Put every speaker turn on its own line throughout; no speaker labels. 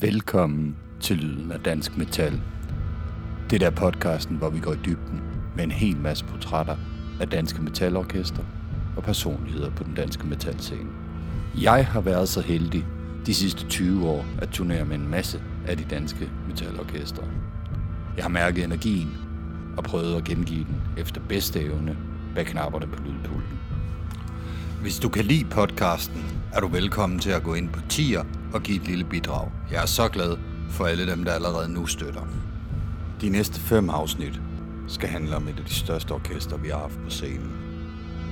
Velkommen til Lyden af Dansk Metal. Det der podcasten, hvor vi går i dybden med en hel masse portrætter af danske metalorkester og personligheder på den danske metalscene. Jeg har været så heldig de sidste 20 år at turnere med en masse af de danske metalorkestre. Jeg har mærket energien og prøvet at gengive den efter bedste evne bag knapperne på lydpulten. Hvis du kan lide podcasten, er du velkommen til at gå ind på tier og give et lille bidrag. Jeg er så glad for alle dem, der allerede nu støtter. De næste fem afsnit skal handle om et af de største orkester, vi har haft på scenen.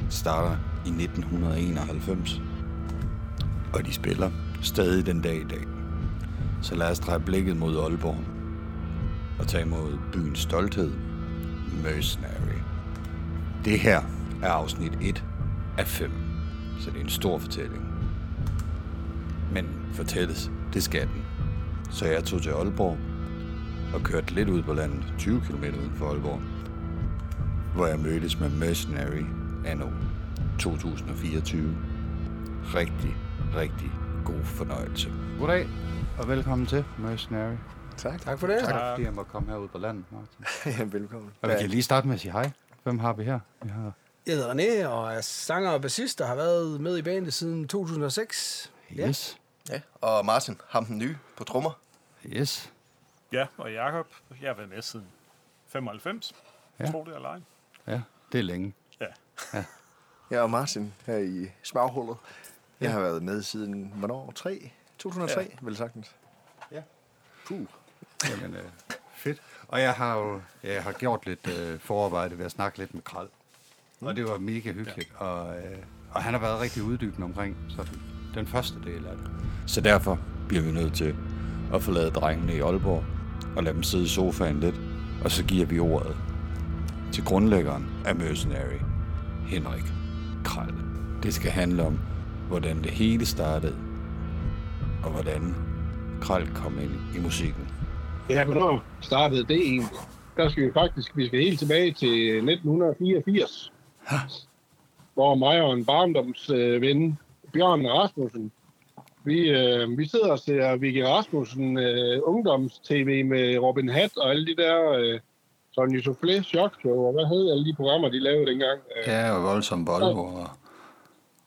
Det starter i 1991, og de spiller stadig den dag i dag. Så lad os dreje blikket mod Aalborg og tage imod byens stolthed, Mercenary. Det her er afsnit 1 af 5, så det er en stor fortælling. Men fortælles, det skal den. Så jeg tog til Aalborg og kørte lidt ud på landet, 20 km uden for Aalborg, hvor jeg mødtes med Mercenary anno 2024. Rigtig, rigtig god fornøjelse. Goddag, og velkommen til Mercenary.
Tak. Tak for det.
Tak, fordi jeg må komme herud på landet, Martin.
ja, velkommen.
Og vi kan lige starte med at sige hej. Hvem har vi her? Vi har...
Jeg hedder René, og er sanger og bassist, og har været med i bandet siden 2006.
Yes.
Ja, og Martin, ham den nye på trommer.
Yes.
Ja, og Jakob, jeg har været med siden 95.
Ja.
Ja. Tror det eller ej.
Ja, det er længe.
Ja.
Jeg og Martin her i smaghullet. Jeg har været med siden, hvornår? 3? 2003, ja. vel sagtens.
Ja.
Puh.
Jamen, øh, fedt. Og jeg har jo jeg har gjort lidt øh, forarbejde ved at snakke lidt med Kral. Og det var mega hyggeligt. Ja. Og, øh, og han har været rigtig uddybende omkring sådan, den første del af det. Så derfor bliver vi nødt til at forlade drengene i Aalborg og lade dem sidde i sofaen lidt. Og så giver vi ordet til grundlæggeren af Mercenary, Henrik Kral. Det skal handle om, hvordan det hele startede, og hvordan Kral kom ind i musikken.
Ja, hvornår startede det egentlig? Der skal vi faktisk, vi skal helt tilbage til 1984. Hvor mig og en barndomsven, Bjørn Rasmussen, vi, øh, vi sidder og ser Vigge Rasmussen øh, ungdoms-tv med Robin Hat og alle de der øh, Sonny Soufflé, Shock Show, og hvad hed alle de programmer, de lavede dengang. Øh,
Ja, og voldsom Volvo. Og...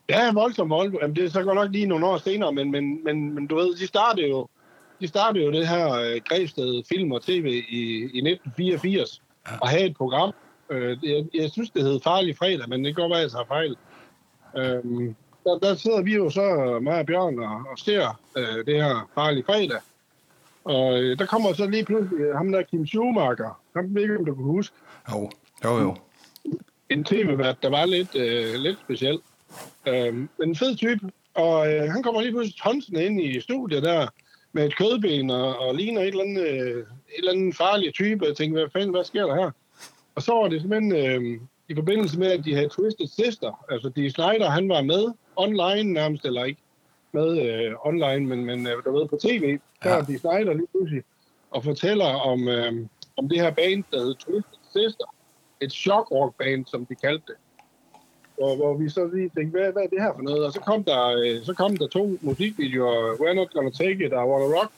Ja, voldsomt voldsomt. Jamen, det er så godt nok lige nogle år senere, men, men, men, men du ved, de startede jo, de startede jo det her øh, Græsted Film og TV i, i 1984 ja. og havde et program. Øh, jeg, jeg synes, det hed Farlig Fredag, men det går at jeg tager fejl. Øhm, der, der sidder vi jo så, mig og Bjørn, og, og ser øh, det her Farlig Fredag. Og øh, der kommer så lige pludselig øh, ham der Kim Schumacher. Ham ved ikke, om du kan huske
Jo, jo, jo.
en tv-vært, der var lidt, øh, lidt speciel. Øh, men en fed type. Og øh, han kommer lige pludselig tonsende ind i studiet der, med et kødben og, og ligner et eller, andet, øh, et eller andet farlig type. Jeg tænkte, hvad fanden, hvad sker der her? Og så var det simpelthen øh, i forbindelse med, at de havde Twisted Sister. Altså, de Snyder, han var med online nærmest, eller ikke med øh, online, men, men øh, du ved, på tv. Så
Ja.
ja. de Snyder lige pludselig og fortæller om, øh, om det her band, der hed Twisted Sister. Et shock rock band, som de kaldte det. Hvor, hvor vi så lige tænkte, hvad, hvad er det her for noget? Og så kom der, øh, så kom der to musikvideoer, We're Not Gonna Take It og Wanna Rock.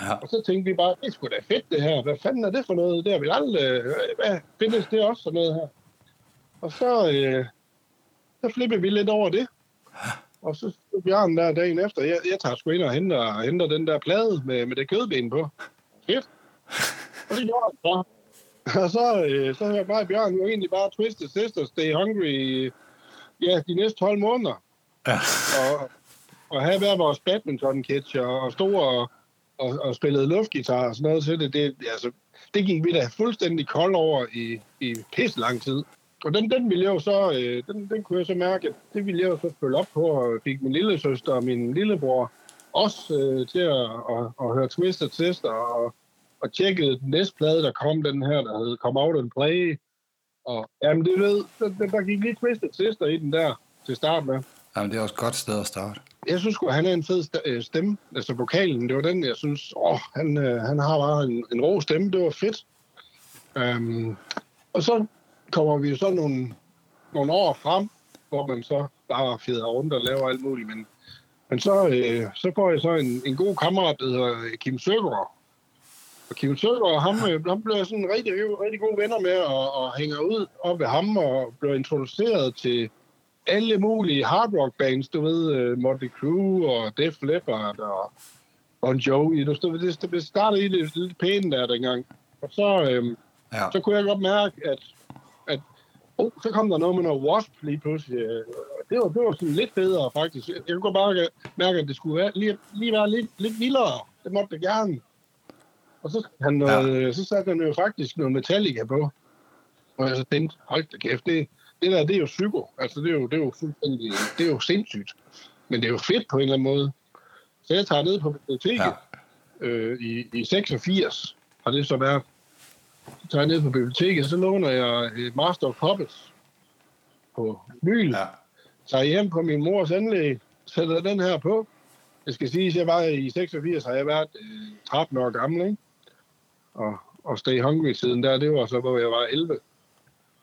Ja.
Og så tænkte vi bare, det er sgu da fedt det her. Hvad fanden er det for noget? Det har vi aldrig... øh, Hvad findes det også sådan noget her? Og så, øh, så flippede vi lidt over det. Og så stod Bjørn der dagen efter. Jeg, jeg tager sgu ind og henter, henter den der plade med, med det kødben på. Fedt. Og det gjorde jeg så. Og så, øh, så hørte og Bjørn jo egentlig bare Twisted Sister, Stay Hungry, ja, de næste 12 måneder.
Ja.
Og, og have hver vores badminton-kitsch og, og stod og, og, og spillede luftgitar og sådan noget til det. Det, altså, det gik vi da fuldstændig kold over i, i pisse lang tid. Og den, den ville jeg jo så, øh, den, den kunne jeg så mærke, at det ville jeg jo så følge op på, og fik min lille søster og min lillebror også øh, til at, at, at høre Twisted Sister, og, og tjekkede den næste plade, der kom, den her, der hed Come Out and Play. Og jamen, det ved, der, der, gik lige Twisted Sister i den der til start med.
Jamen, det er også et godt sted at starte.
Jeg synes sgu, han er en fed øh, stemme. Altså vokalen, det var den, jeg synes, åh, han, øh, han har bare en, en rå stemme. Det var fedt. Um, og så kommer vi jo så nogle, nogle år frem, hvor man så bare fjeder rundt og laver alt muligt. Men Men så, øh, så får jeg så en, en god kammerat, der hedder Kim Søgaard. Og Kim Søgaard, ham, øh, ham blev jeg sådan rigtig, rigtig gode venner med, og, og hænger ud op ved ham, og blev introduceret til alle mulige hard rock bands, du ved, uh, Motley Crue og Def Leppard og Bon Jovi. Du stod, det, det startede i det lidt pæne der dengang. Og så, øhm,
Ja.
så kunne jeg godt mærke, at oh, så kom der noget med noget Wasp lige pludselig. Øh, Det var, det var sådan lidt bedre, faktisk. Jeg kunne godt bare mærke, at det skulle være, lige, lige være lidt, lidt vildere. Det måtte det gerne. Og så, han noget, ja. så satte han jo faktisk noget Metallica på. Og jeg så tænkte, hold da kæft, det, det der, det er jo psyko. Altså, det er jo, det er jo fuldstændig, det er jo sindssygt. Men det er jo fedt på en eller anden måde. Så jeg tager ned på biblioteket
Ja.
øh, i, i 86, har det så været. Tager jeg ned på biblioteket, så låner jeg et Master of Puppets på Myl.
Ja.
Tager hjem på min mors anlæg, sætter den her på. Jeg skal sige, at jeg var i 86, har jeg været øh, 13 år gammel, ikke? Og, og Stay Hungry siden der, det var så, hvor jeg var 11.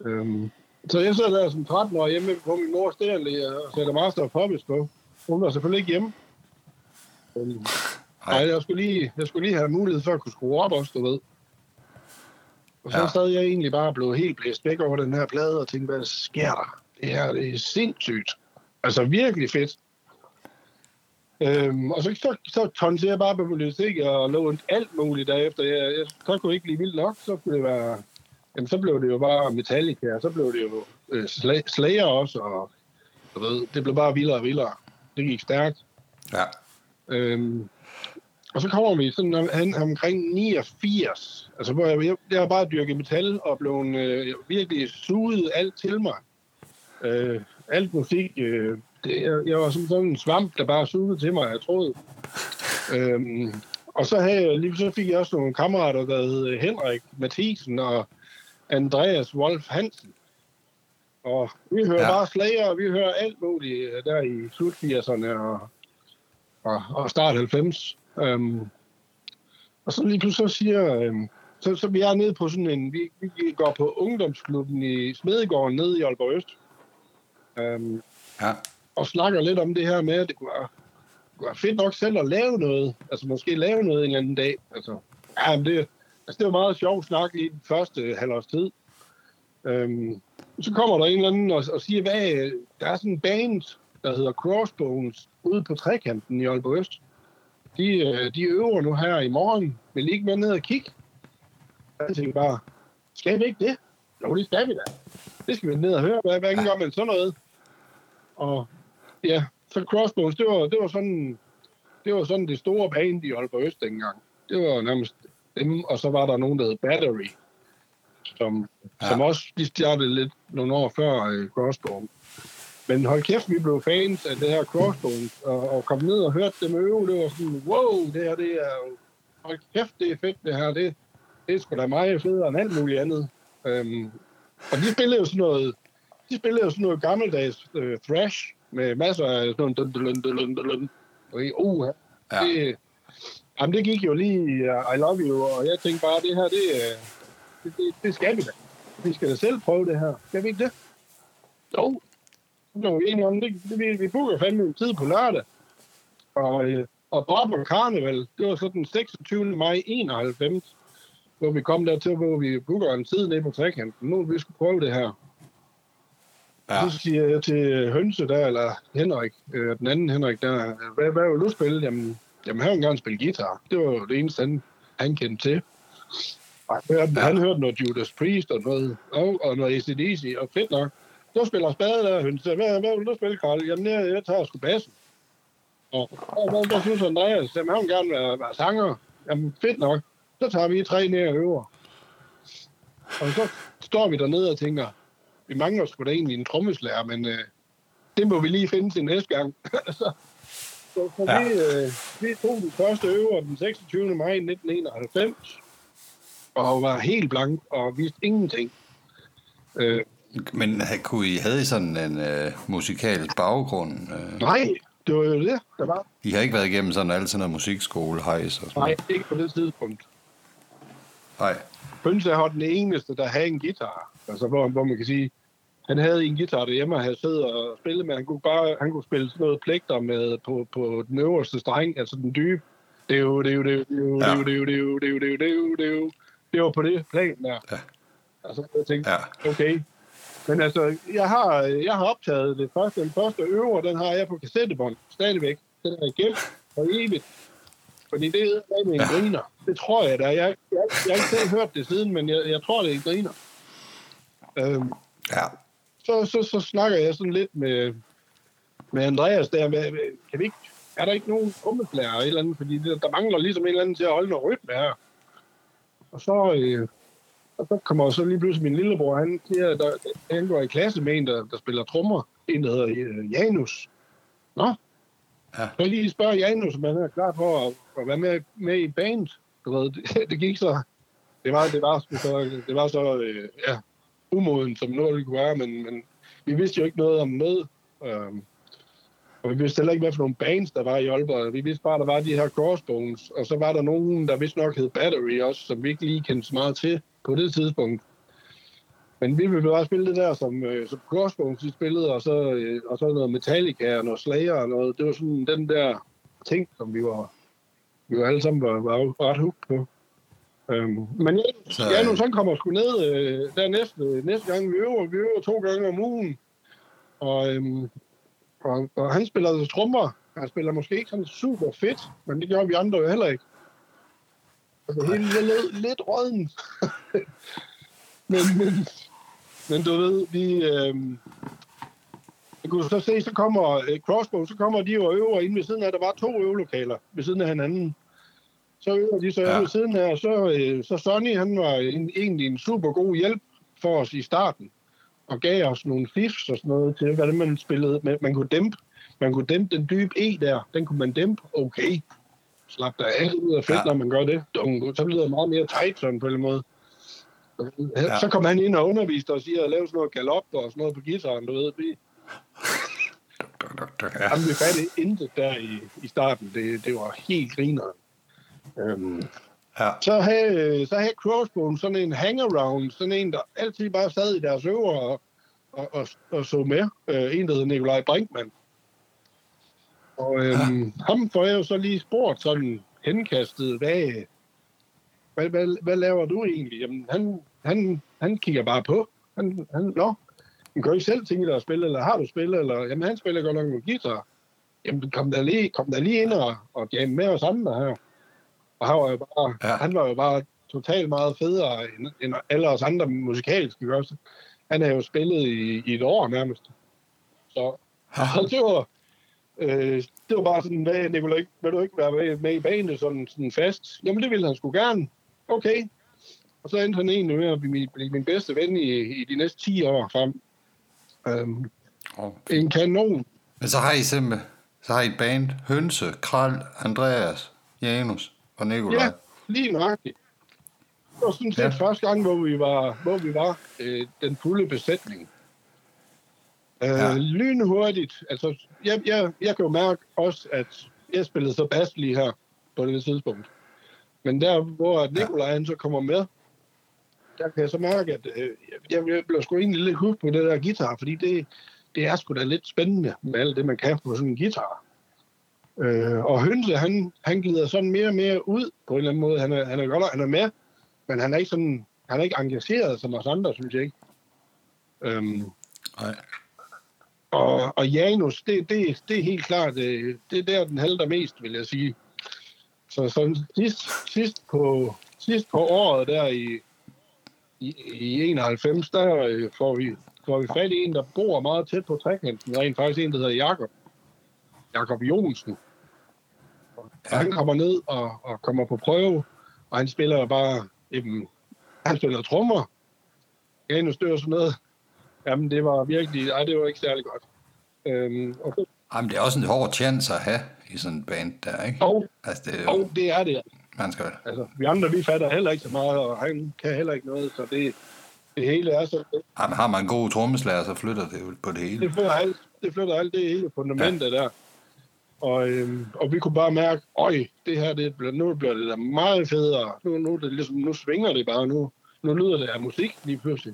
Øhm, så jeg sidder der som 13 år hjemme på min mors stereoanlæg og sætter Master of Puppets på. Hun var selvfølgelig ikke hjemme. Øhm, Nej, jeg skulle, lige, jeg skulle lige have mulighed for at kunne skrue op også, du ved. Og så
Ja.
sad jeg egentlig bare blevet helt blæst væk over den her plade og tænkte, hvad sker der? Det her det er sindssygt. Altså virkelig fedt. Øhm, og så, så, så tonser jeg bare på biblioteket og lånte alt muligt derefter. Jeg, jeg, så kunne ikke blive vildt nok, så kunne det være... Jamen, så blev det jo bare Metallica, og så blev det jo øh, Sla- Slayer også, og du ved, det blev bare vildere og vildere. Det gik stærkt.
Ja.
Øhm, og så kommer vi sådan om- hen omkring 89, altså hvor jeg, jeg, jeg har bare dyrket metal og blevet øh, virkelig suget alt til mig. Øh, alt musik, øh, det, jeg, jeg var som sådan en svamp, der bare sugede til mig, jeg troede. Øhm, og så, havde jeg, lige så fik jeg også nogle kammerater, der hed Henrik Mathisen og Andreas Wolf Hansen. Og vi hører
Ja.
ja. bare slager, og vi hører alt muligt øh, der i slut 80'erne og, og, og start 90. Øhm, og så lige pludselig så siger, øhm, så, så vi er nede på sådan en, vi, vi går på ungdomsklubben i Smedegården nede i Aalborg Øst. Øhm,
Ja.
og snakker lidt om det her med, at det kunne være, kunne være fedt nok selv at lave noget. Altså måske lave noget en eller anden dag. Altså, ja, men det, altså, det var meget sjovt snak i den første halvårs tid. Øhm, så kommer der en eller anden og, og siger, hvad, der er sådan en band, der hedder Crossbones, ude på trekanten i Aalborg Øst. De, øh, de øver nu her i morgen. Vil I ikke med ned og kigge? Jeg tænkte bare, skal vi ikke det? Jo, det skal vi da. Det skal vi ned og høre. Hvad, hvad gør man sådan noget? Og ja, så Crossbones, det var, det var sådan det var sådan det store band i Aalborg Øst dengang. Det var nærmest dem, og så var der nogen, der hed Battery, som,
Ja.
ja. som også de startede lidt nogle år før uh, Crossbones. Men hold kæft, vi blev fans af det her Crossbones, og, og kom ned og hørte dem øve. Det var sådan, wow, det her, det er jo- hold kæft, det er fedt, det her. Det, det er sgu da meget federe end alt muligt andet. Um, og de spillede jo sådan noget, de spillede jo sådan noget gammeldags uh, thrash, med masser af sådan dun, dun, dun, dun, dun, dun. Og i, uh,
Ja.
det, jamen, det gik jo lige uh, I love you, og jeg tænkte bare, det her, det, uh, det, det, det skal vi da. Vi skal da selv prøve det her. Skal vi ikke det? Jo. Blev vi enige om, det, det, vi, vi booker fandme en tid på lørdag. Og, øh, og drop og karneval, det var så den 26. maj 91, hvor vi kom dertil, hvor vi booker en tid nede på trekanten. Nu vi skulle prøve det her.
Ja.
Så siger jeg til Hønse der, eller Henrik, øh, den anden Henrik der, hvad, hvad vil du spille? Jamen, jamen han vil gerne spille guitar. Det var det eneste, han, han kendte til. Og han hørte,
ja.
han hørte noget Judas Priest og noget, og, og noget ACDC, og fedt nok. Du spiller spade der, Hønse. Hvad, hvad vil du spille, Karl? Jamen, jeg, jeg tager sgu bassen. Og, og hvad, hvad synes Andreas? Jamen, han vil gerne være, være sanger. Jamen, fedt nok. Så tager vi tre ned og øver. Og så står vi dernede og tænker, vi mangler sgu da egentlig en trommeslager, men øh, det må vi lige finde til næste gang. så så, så
Ja.
vi, øh, vi tog den første øver den 26. maj 1991, og var helt blank og vidste ingenting. Øh,
men kunne I, havde I sådan en øh, musikal baggrund? Øh?
Nej, det var jo det, der var.
I har ikke været igennem sådan alt sådan noget musikskole, hejs og sådan
Nej, ikke på det tidspunkt.
Nej.
Pønse var den eneste, der havde en guitar. Altså, hvor, hvor man kan sige, han havde en guitar derhjemme, og havde siddet og spillet med. Han kunne, bare, han kunne spille sådan noget pligter med på, på den øverste streng, altså den dybe. Det jo, det, jo, det jo, det, det var på det plan der.
Ja.
Altså, jeg tænkte,
ja.
okay, men altså, jeg har, jeg har optaget det første, den første øver, den har jeg på kassettebånd, stadigvæk. Den er gemt for evigt. Fordi det er med en ja. griner. Det tror jeg da. Jeg, jeg, jeg, har ikke selv hørt det siden, men jeg, jeg tror, det er en griner. Øhm,
Ja.
så, så, så snakker jeg sådan lidt med, med Andreas der. Med, kan vi ikke, er der ikke nogen trommeslager eller et eller andet? Fordi det, der mangler ligesom en eller anden til at holde noget rytme her. Og så, øh, og så kommer så lige pludselig min lillebror, han, siger, der, han går i klasse med en, der, der spiller trommer. En, der hedder øh, Janus. Nå,
Ja.
så lige spørge Janus, om han er klar for at, at være med, med i band. Du ved, det, det gik så... Det var, det var, så, det var så øh, ja, umoden, som noget det kunne være, men, men vi vidste jo ikke noget om noget. Øhm, og vi vidste heller ikke, hvad for nogle bands, der var i Aalborg. Vi vidste bare, at der var de her Crossbones, og så var der nogen, der vist nok hed Battery også, som vi ikke lige kendte så meget til på det tidspunkt. Men vi ville bare spille det der, som, øh, som Crossbones de spillede, og så, øh, og så noget Metallica og noget Slayer og noget. Det var sådan den der ting, som vi var, vi var alle sammen var, var ret hooked på. Øhm, men
Så,
så,
øh,
Janus, han kommer sgu ned øh, der næste, næste gang, vi øver. Vi øver to gange om ugen. Og, øhm, og, og han spiller altså trommer. Han spiller måske ikke sådan super fedt, men det gør vi andre jo heller ikke. Hele er lidt, lidt råden. men, men, men du ved, vi... Øhm, jeg kunne så se, så kommer øh, Crossbow, så kommer de og øver ind ved siden af. Der var to øvelokaler ved siden af hinanden. Så øver de så
Ja.
ja. ved siden af, og så, øh, så Sonny, han var en, egentlig en super god hjælp for os i starten. Og gav os nogle fifs og sådan noget til, hvordan man spillede. Man, man kunne dæmpe man kunne dæmpe den dybe E der. Den kunne man dæmpe. Okay. Slap der af ud af fedt,
Ja.
når man gør det. Så lyder det meget mere tight sådan på en måde.
Ja.
Så kom han ind og underviste os i at lave sådan noget galop og sådan noget på guitaren, du ved. Vi,
ja.
Jamen, vi fattede intet der i, i starten. Det, det var helt griner. Øhm,
ja.
så havde, så havde Crossbone sådan en hangaround, sådan en, der altid bare sad i deres øver og, og, og, og så med. Øh, en, der hed Nikolaj Brinkmann. Og øhm, ham får jeg jo så lige spurgt sådan henkastet, hvad, hvad, hvad, hvad laver du egentlig? Jamen, han, han, han kigger bare på. Han, han, nå, han kan jo ikke selv tænke dig at spille, eller har du spillet, eller, jamen han spiller godt nok med guitar. Jamen kom der lige, kom der lige ind og, og jam med os andre her. Og han var jo bare,
Ja.
ja. han var jo bare totalt meget federe end, end alle os andre musikalske. Også. Han har jo spillet i, i et år nærmest. Så, så det var, øh, det var bare sådan, hvad, Nicolai, vil du ikke være med, med i banen sådan, sådan fast? Jamen det ville han sgu gerne. Okay. Og så endte han egentlig med at blive min, blive min bedste ven i, i de næste 10 år frem. Øhm,
Oh.
en kanon.
Men så har I simpelthen så har I et band. Hønse, Kral, Andreas, Janus og Nikolaj.
Ja, lige nøjagtigt. Det var sådan set
ja.
første gang, hvor vi var, hvor vi var øh, den fulde besætning. Øh,
Ja.
ja. Lynhurtigt. Altså, jeg, jeg, jeg kan jo mærke også, at jeg spillede så bas lige her på det tidspunkt. Men der, hvor Nikolaj han så kommer med, der kan jeg så mærke, at øh, jeg, jeg bliver sgu egentlig lidt hooked på det der guitar, fordi det, det er sgu da lidt spændende med alt det, man kan på sådan en guitar. Øh, og Hønse, han, han glider sådan mere og mere ud på en eller anden måde. Han er, han er godt, han er med, men han er ikke sådan, han er ikke engageret som os andre, synes jeg ikke. Øhm,
Nej
og, og Janus, det, det, det er helt klart, øh, det, det er der, den halter mest, vil jeg sige. Så, så sidst, sidst, på, sidst på året der i, i, i 91, der øh, får vi, får vi fat i en, der bor meget tæt på trekanten. Rent faktisk en, der hedder Jakob. Jakob Jonsen. Ja. han kommer ned og, og kommer på prøve, og han spiller bare, jamen, han spiller trommer. Janus dør sådan noget. Jamen, det var virkelig, ej, det var ikke særlig godt. Øhm, og, så-
Jamen, det er også en hård chance at have i sådan en band der, ikke?
og,
Altså, det er jo,
og det er det.
man skal...
Altså, vi andre, vi fatter heller ikke så meget, og han kan heller ikke noget, så det, det hele er så...
Jamen, har man en god trommeslager, så flytter det jo på det hele.
Det flytter alt det, flytter alt det hele fundamentet ja. der. Og, øhm, og vi kunne bare mærke, øj, det her, det bliver, nu bliver det da meget federe. Nu, nu, det ligesom, nu svinger det bare. Nu, nu lyder det af musik lige pludselig.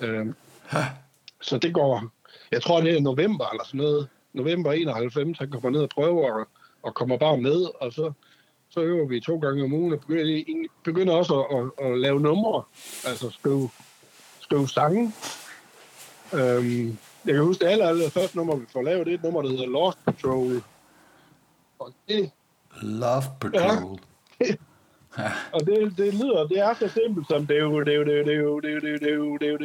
Øhm, så det går, jeg tror det er november eller sådan noget, november 91, han kommer ned og prøver og, og kommer bare med, og så, så øver vi to gange om ugen og begynder, begynder også at, at, at lave numre, altså skrive, skrive sange. Øhm, jeg kan huske, det aller, aller første nummer, vi får lavet, det er et nummer, der hedder Lost Patrol. Og det,
Love Patrol.
og det, det lyder, det er så simpelt som det det det det det det det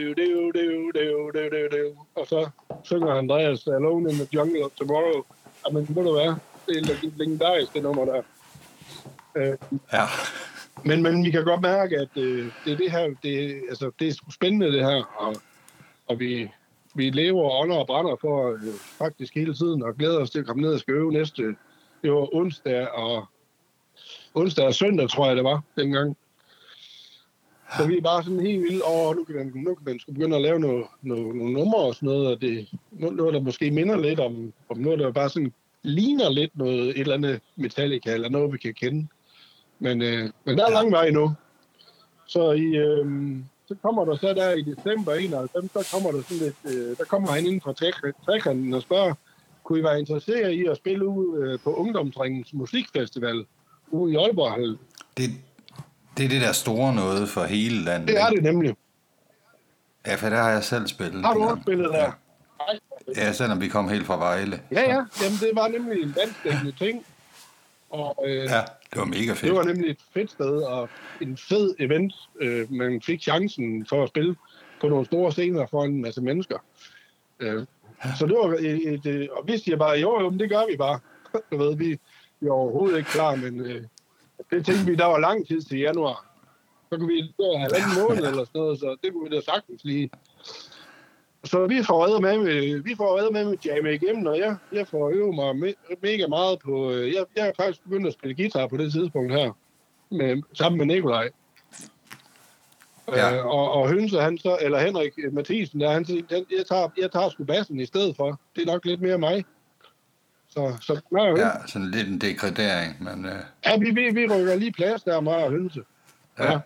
det det det og så synger Andreas Alone in the Jungle of Tomorrow. Jamen, ved du hvad? Det er legendarisk, det nummer der.
Ja.
Men, men vi kan godt mærke, at øh, det er det her, det, altså, det er spændende det her, og, og vi, vi lever og ånder og brænder for øh, faktisk hele tiden, og glæder os til at komme ned og skal øve næste, det var onsdag og onsdag og søndag, tror jeg det var, dengang. Så vi er bare sådan helt vildt over, nu kan man, nu kan man skulle begynde at lave nogle, nogle, nogle numre og sådan noget, og det, noget, der måske minder lidt om, om noget, der bare sådan ligner lidt noget, et eller andet Metallica, eller noget, vi kan kende. Men, øh, men der er lang vej nu. Så i, øh, så kommer der så der i december 91, så kommer der sådan lidt, øh, der kommer han ind fra trækanten og spørger, kunne I være interesseret i at spille ud øh, på Ungdomsringens Musikfestival ude i Aalborg?
Det, det er det der store noget for hele landet.
Det er det nemlig.
Ja, for der har jeg selv spillet.
Har du også spillet der?
Ja, selvom vi kom helt fra Vejle.
Ja, ja. Jamen, det var nemlig en danskdækkende ting. Og, øh,
ja, det var mega fedt.
Det var nemlig et fedt sted og en fed event. Øh, man fik chancen for at spille på nogle store scener for en masse mennesker. Øh, så det var et, et, et, og vi siger bare, jo, jo, det gør vi bare. du ved, vi, vi er overhovedet ikke klar, men øh, det tænkte vi, der var lang tid til januar. Så kunne vi have halvanden måned eller sådan noget, så det kunne vi da sagtens lige. Så vi får reddet med, med vi får reddet med med jamme igennem, og jeg, jeg får øvet mig me, mega meget på... øh, Jeg, jeg er faktisk begyndt at spille guitar på det tidspunkt her, med, sammen med Nikolaj.
Ja.
Øh, og, og Hønse, han så, eller Henrik Mathisen, der, han, den- jeg tager, jeg tager sgu bassen i stedet for. Det er nok lidt mere mig. Så, så nej, ja.
Ja, sådan lidt en degradering, men øh,
ja vi, vi, vi rykker lige plads der, mig og Hønse.
ja.
Ja.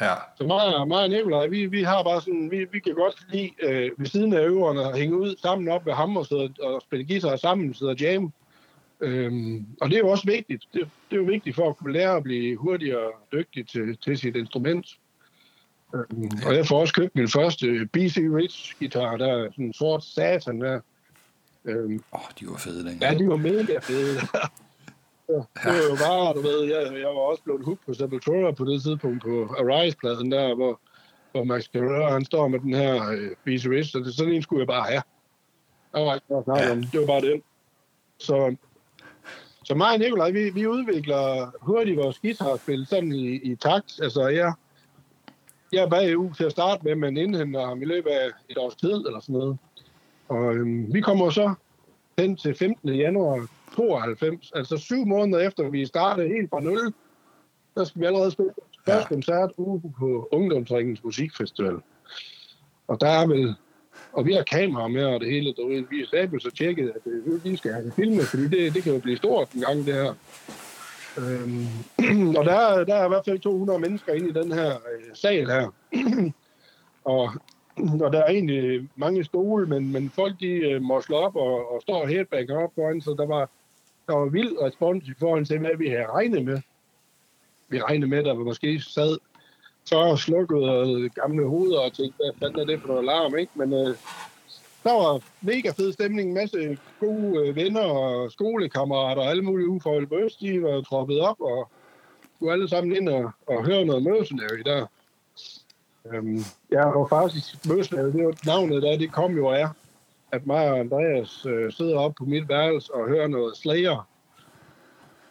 ja.
Så mig, mig og Nikolaj, vi, vi har bare sådan, vi, vi kan godt lide øh, ved siden af øverne at hænge ud sammen op ved ham og, sidde og spille guitar sammen, sidde og jam. Øhm, og det er jo også vigtigt. Det, det er jo vigtigt for at kunne lære at blive hurtigere og dygtig til, til sit instrument. Øhm, og jeg får også købt min første BC Rich guitar, der er sådan en sort satan der. Øhm,
Åh, oh, de var fede
Ja,
dengang.
de var mega fede. Ja, det var jo bare, du ved, jeg, jeg var også blevet hooked på Sepultura på det tidspunkt på Arise-pladen der, hvor, hvor Max Guerrero, han står med den her øh, BC Rich, så det, sådan en skulle jeg bare have. Der var ikke snakke om, det var bare den. Så, så mig og Nikolaj, vi, vi udvikler hurtigt vores guitarspil sådan i, i takt. Altså, jeg, jeg er bagud til at starte med, men indhenter ham i løbet af et års tid eller sådan noget. Og øhm, vi kommer så hen til 15. januar 92, altså syv måneder efter vi startede helt fra nul, der skal vi allerede spille første
Ja.
koncert ude på Ungdomsringens Musikfestival. Og der er vel, og vi har kameraer med og det hele, ved, vi er så tjekket, at øh, vi skal have det filmet, fordi det, det kan jo blive stort en gang, det her. Øhm, og der, er- der er i hvert fald 200 mennesker inde i den her øh, sal her. og, og der er egentlig mange stole, men, men folk de øh, må slå op og, og står headbanger op foran, så der var, der var vild respons i forhold til, hvad vi havde regnet med. Vi regnede med, at der måske sad så slukket og øh, gamle hoveder og tænkte, hvad fanden er det for noget alarm, ikke? Men øh, der var mega fed stemning, en masse gode øh, venner og skolekammerater og alle mulige uforhold for de øh, var troppet op og skulle alle sammen ind og, og høre noget mercenary der. Øhm, ja, og faktisk mercenary, det var navnet der, det kom jo af, at mig og Andreas øh, sidder op på mit værelse og hører noget Slayer.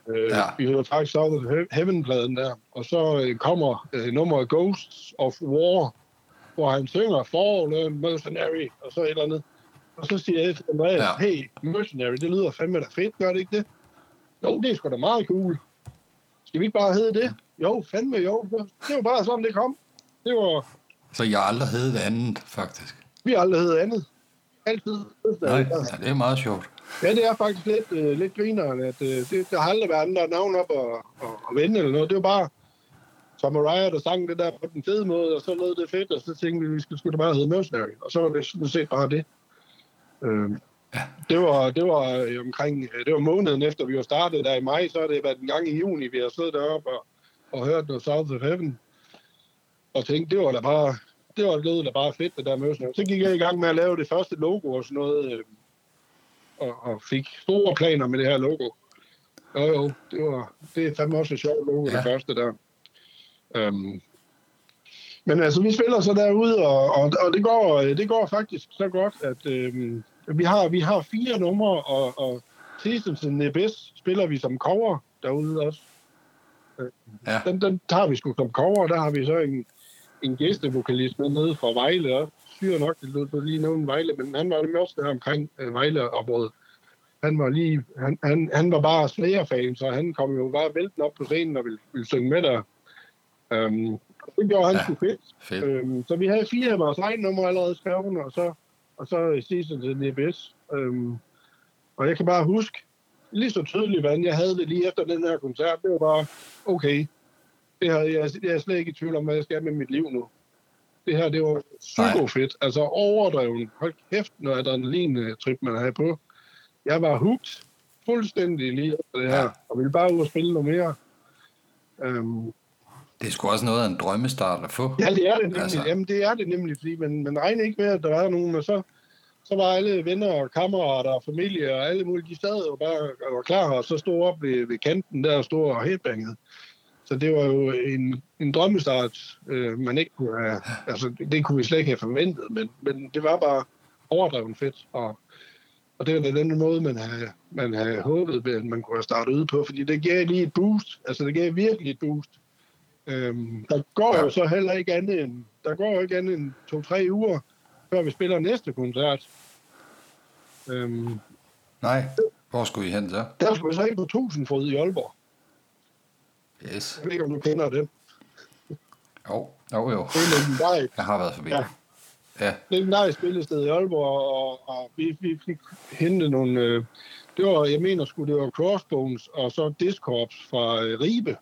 Øh,
Ja.
Vi hører faktisk He- Heaven-pladen der, og så øh, kommer øh, nummeret Ghosts of War, hvor han synger For Mercenary, og så et eller andet. Og så siger jeg til Andreas,
ja.
hey, Mercenary, det lyder fandme da fedt, gør det ikke det? Jo, det er sgu da meget cool. Skal vi ikke bare hedde det? Jo, fandme jo. Det var bare sådan, det kom. Det var,
Så jeg aldrig heddet andet, faktisk.
vi har aldrig heddet andet. Altid.
Nej, ja, det er meget sjovt.
Ja, det er faktisk lidt, øh, lidt grineren, at øh, det, der har aldrig været andre navn op og, og, og vende eller noget. Det var bare, Så Mariah, der sang det der på den fede måde, og så lød det fedt, og så tænkte vi, vi skulle, skulle da bare hedde Mercenary. Og så var det sådan set bare det. Øh, det var, det var øh, omkring, øh, det var måneden efter vi var startet der i maj, så har det været en gang i juni, vi har siddet deroppe og, og hørt noget South of Heaven. Og tænkte, det var da bare, det var lød da bare fedt, det der Mercenary. Så gik jeg i gang med at lave det første logo og sådan noget, øh, og, og fik store planer med det her logo. Jo, jo, det, var, det er fandme også et sjovt logo, ja. det første der. Um, men altså, vi spiller så derude, og, og, og det, går, det går faktisk så godt, at øhm, vi, har, vi har fire numre, og, og the Abyss spiller vi som cover derude også. Ja. Den, den tager vi sgu som cover, der har vi så en, en gæstevokalist med nede fra Vejle også. Syre nok, det lød lige nogen Vejle, men han var også der omkring øh, Vejle og Han var lige, han, han, han var bare Slayer-fan, så han kom jo bare vælten op på scenen og ville, ville synge med der. Um, det gjorde han ja, sgu fedt. fedt. Um, så vi havde fire af vores egne numre allerede skrevet, og så, og så Season til NBS. Um, og jeg kan bare huske, lige så tydeligt, hvordan jeg havde det lige efter den her koncert. Det var bare, okay, det her, jeg, jeg er slet ikke i tvivl om, hvad jeg skal med mit liv nu. Det her, det var super fedt. Altså overdreven. Hold kæft, når adrenalin-trip, man havde på. Jeg var hooked fuldstændig lige efter det her, ja. og ville bare ud og spille noget mere. Um,
det er sgu også noget af en drømmestart at få.
Ja, det er det nemlig. Altså. Jamen, det er det nemlig, fordi man, man regner ikke med, at der er nogen, og så, så var alle venner og kammerater og familie og alle mulige, de sad og bare og var klar og så stod op ved, ved kanten der og stod og headbangede. Så det var jo en, en drømmestart, øh, man ikke kunne have, altså det kunne vi slet ikke have forventet, men, men det var bare overdrevet fedt, og, og det var den måde, man havde, man havde håbet, at man kunne have startet ud på, fordi det gav lige et boost, altså det gav virkelig et boost. Øhm, der går ja. jo så heller ikke andet end, der går jo ikke andet end to-tre uger, før vi spiller næste koncert.
Øhm, Nej, hvor skulle I hen så?
Der skulle vi så ind på Tusindfod i Aalborg.
Yes.
Jeg ved ikke, om du kender det.
Jo, jo, jo.
Det er legendarisk.
Jeg har været forbi. Ja.
Ja. Legendarisk spillested i Aalborg, og, og vi, vi fik hentet nogle... Øh, det var, jeg mener sgu, det var Crossbones og så Discorps fra øh, Ribe.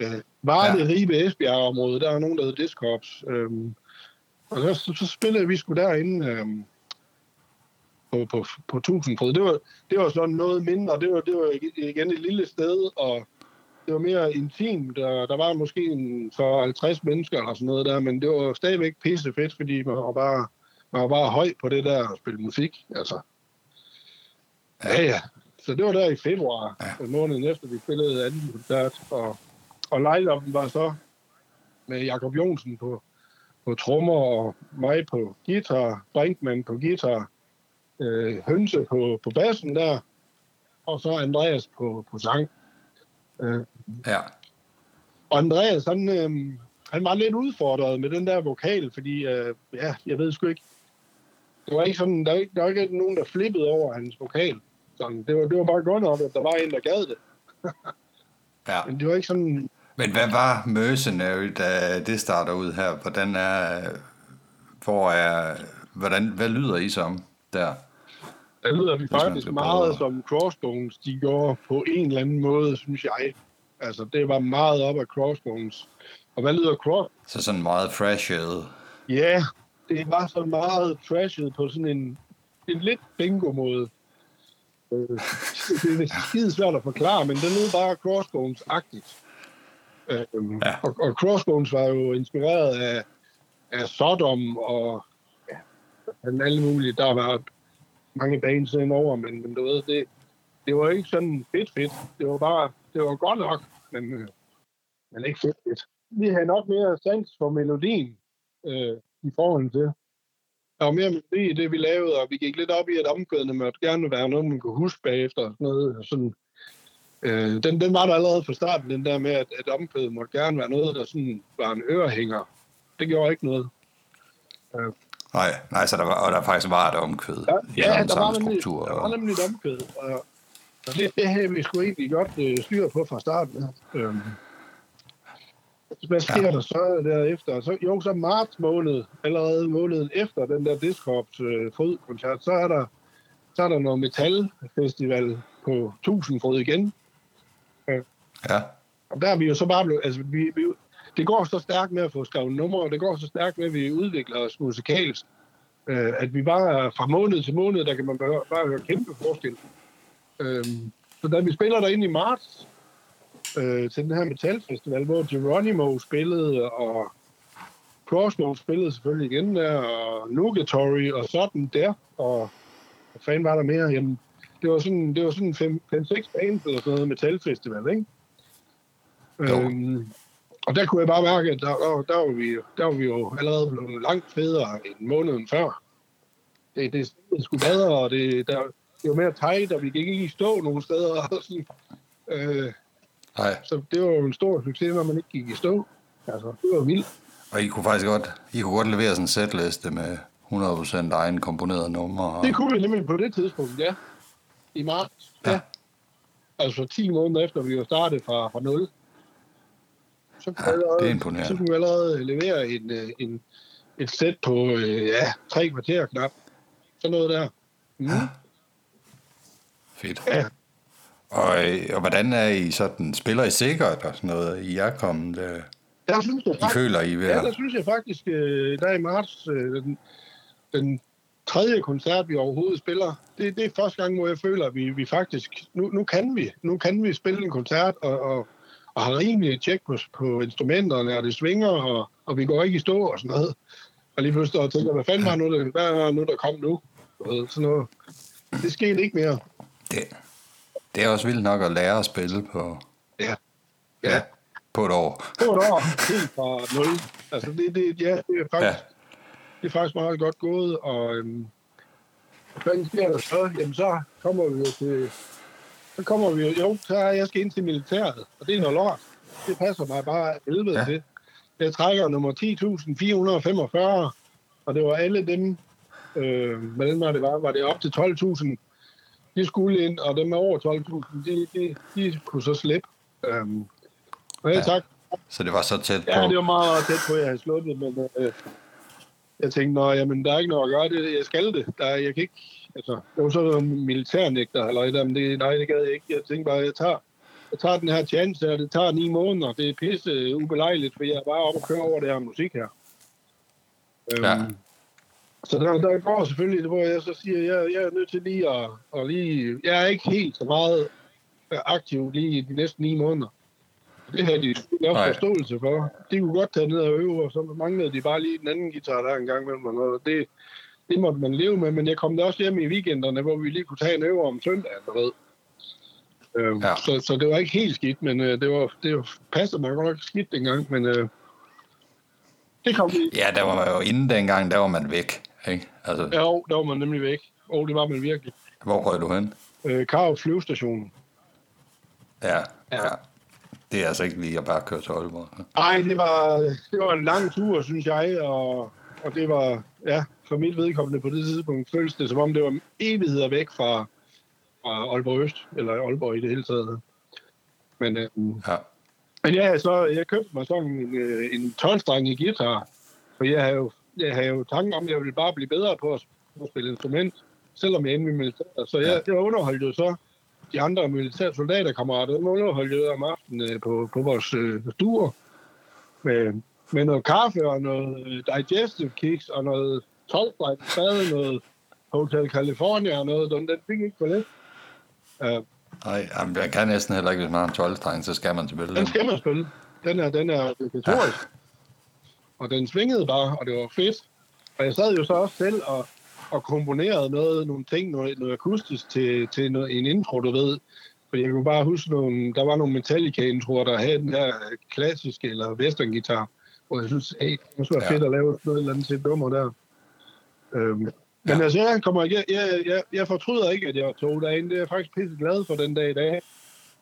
Øh, var det Ribe Esbjerg-område, der er nogen, der hedder Discorps. Øhm, og så, så, så spillede vi sgu derinde øhm, på, på, på Tusindfryd. Det var, det var sådan noget mindre. Det var, det var igen et lille sted, og det var mere intimt. Der, der var måske en 50 mennesker eller sådan noget der, men det var stadigvæk pisse fedt, fordi man var bare, man var bare høj på det der at spille musik. Altså. Ja, ja. Så det var der i februar, ja. måneden efter vi spillede anden koncert, og og line var så med Jakob Jonsen på, på trommer og mig på guitar, Brinkmann på guitar, øh, Hønse på, på bassen der, og så Andreas på, på sang.
Øh. Ja.
Og Andreas, han, øh, han var lidt udfordret med den der vokal, fordi, øh, ja, jeg ved sgu ikke, det var ikke sådan, der var ikke, der var ikke nogen, der flippede over hans vokal. Sådan, det, var, det var bare godt nok, at der var en, der gad det.
ja.
Men det var ikke sådan,
men hvad var Mercenary, da det starter ud her? Hvordan er, hvor er, hvordan, hvad lyder I som der?
Det lyder vi faktisk meget som Crossbones, de går på en eller anden måde, synes jeg. Altså, det var meget op af Crossbones. Og hvad lyder Cross?
Så sådan meget freshet.
Ja, det var så meget trashet på sådan en, en lidt bingo-måde. Øh, det er skide svært at forklare, men det lød bare Crossbones-agtigt. Øhm, ja. og, og Crossbones var jo inspireret af, af Sodom og ja, alle mulige. Der var mange bands over, men, men du ved, det, det var ikke sådan fedt fedt. Det var bare, det var godt nok, men, øh, men ikke fedt fedt. Vi havde nok mere sans for melodien øh, i forhold til. Der var mere melodi i det, vi lavede, og vi gik lidt op i, at omkvædene måtte gerne være noget, man kunne huske bagefter. Sådan noget, sådan, Øh, den, den var der allerede fra starten, den der med, at, at omkvædet måtte gerne være noget, der sådan var en ørehænger. Det gjorde ikke noget.
Øh. Nej, nej, så der var, og der faktisk var et omkvæd
ja, ja, der var, nemlig, struktur, der var nemlig et omkvæd, og, og det, det havde vi sgu egentlig godt øh, styr på fra starten. Øh. Hvad sker ja. der så derefter? Så, jo, så marts måned, allerede måneden efter den der Discords øh, fodkoncert, så er der så er der noget metalfestival på Tusindfryd igen,
Ja.
Og der er vi jo så bare blevet, altså vi, vi, det går så stærkt med at få skrevet numre, og det går så stærkt med, at vi udvikler os musikalsk, øh, at vi bare fra måned til måned, der kan man bare, bare høre kæmpe forskel. Øh, så da vi spiller derinde i marts øh, til den her metalfestival, hvor Geronimo spillede, og Crossbow spillede selvfølgelig igen der, og Nugatory og sådan der, og hvad fanden var der mere? Jamen, det var sådan, det var sådan 5-6 bands eller sådan noget metalfestival, ikke?
Jo.
Øhm, og der kunne jeg bare mærke, at der, der, der, var, vi, der var vi jo allerede blevet langt federe end måneden før. Det, det, det skulle bedre, og det, der, det var mere tight, og vi gik ikke i stå nogle steder. Og sådan. Øh,
Nej,
så det var jo en stor succes, når man ikke gik i stå. Altså, det var vildt.
og I kunne faktisk godt, I kunne godt levere sådan en setliste med 100% egen komponerede numre. Og...
Det kunne vi nemlig på det tidspunkt, ja. I marts.
Ja.
Ja. Altså 10 måneder efter, vi var startet fra, fra 0. Så kunne,
Ja,
allerede,
det er imponerende.
så kunne vi allerede levere en, øh, en, et sæt på øh, ja, tre kvarter knap. Sådan noget der. Mm.
Fedt.
Ja.
Og, øh, og hvordan er I sådan, spiller I sikkert og sådan noget? I er kommet, øh,
Der synes jeg
I
faktisk,
føler I ved
ja, der synes jeg faktisk, øh, der i marts, øh, den, den tredje koncert, vi overhovedet spiller, det, det er første gang, hvor jeg føler, at vi, vi faktisk, nu, nu kan vi, nu kan vi spille en koncert, og, og, og har rimelig tjek på, på instrumenterne, og det svinger, og, og vi går ikke i stå og sådan noget. Og lige pludselig og tænker, hvad fanden var nu, der, hvad er nu, der kom nu? Ved, Sådan noget. Det skete ikke mere.
Det, det er også vildt nok at lære at spille på,
Ja.
ja, på et år.
På et år, helt fra nul. Altså, det, det, ja, det er faktisk,
Ja.
ja. det er faktisk meget godt gået, og øhm, hvad fanden sker der så? Jamen, så kommer vi jo til... Så kommer vi jo... Jo, så er jeg skal ind til militæret, og det er noget lort. Det passer mig bare helvede
Ja.
ja. til. Jeg trækker nummer 10.445, og det var alle dem... Øh, hvordan var det var? Var det op til 12.000? De skulle ind, og dem er over 12.000, de, de, de kunne så slippe. Øhm, og
Ja.
ja. tak
Så det var så tæt på.
Ja, det var meget tæt på, at jeg havde slået det, men øh, jeg tænkte, nå, jamen, der er ikke noget at gøre, det, jeg skal det. Der, er- jeg kan ikke, altså, det var så noget militærnægter, eller et, men det, nej, det gad jeg ikke. Jeg tænkte bare, jeg tager, jeg tager den her chance, og det tager ni måneder. Det er pisse ubelejligt, for jeg er bare oppe og køre over det her musik her. Øhm,
Ja.
Så der, der går selvfølgelig, hvor jeg så siger, jeg, jeg er nødt til lige at, at lige... Jeg er ikke helt så meget øh, aktiv lige de næste ni måneder. Det havde de
Nej.
forståelse for. De kunne godt tage ned og øve, og så manglede de bare lige den anden guitar der en gang imellem. og noget. Det, det måtte man leve med, men jeg kom da også hjem i weekenderne, hvor vi lige kunne tage en øve om søndagen, du ved. Øh,
Ja.
så, så det var ikke helt skidt, men øh, det var, det var passede mig godt nok skidt dengang, men øh, det kom vi.
Ja, der var man jo inden dengang, der var man væk. Ikke? Altså,
jo, der var man nemlig væk. Og det var man virkelig.
hvor røg du hen?
Øh, Karup flyvestation.
Ja, ja.
Ja.
Det er altså ikke lige at bare køre til Aalborg.
Nej, det var, det var en lang tur, synes jeg, og, og det var, ja, for mit vedkommende på det tidspunkt, føltes det som om, det var evigheder væk fra, fra Aalborg Øst, eller Aalborg i det hele taget. Men, øh,
Ja.
men ja, så jeg købte mig sådan en, øh, en 12 i guitar, for jeg havde jo, jeg havde jo tanken om, at jeg ville bare blive bedre på at, spille instrument, selvom jeg er inde i militæret. Så jeg, jeg underholdt jo så de andre militære soldaterkammerater, dem underholdt jeg om aftenen øh, på, på vores øh, stuer med, med noget kaffe og noget øh, digestive kicks og noget 12 bad, noget Hotel California og noget. Den, den fik ikke for lidt. Uh,
Nej, jamen, jeg kan næsten heller ikke, hvis man har en 12 så skal man spille
den
den.
skal man spille. Den er, den er obligatorisk. Og den svingede bare, og det var fedt. Og jeg sad jo så også selv og, og komponerede noget, nogle ting, noget, noget akustisk til, til noget, en intro, du ved. Fordi jeg kunne bare huske, nogle, der var nogle Metallica-introer, der havde den her klassiske eller western-guitar, hvor jeg synes, hey, det måske være
Ja.
fedt at lave sådan noget eller andet til nummer der. Øhm, men
Ja.
altså, jeg, kommer, jeg, jeg, jeg, jeg fortryder ikke, at jeg tog derind. Det er jeg faktisk pisse glad for den dag i dag.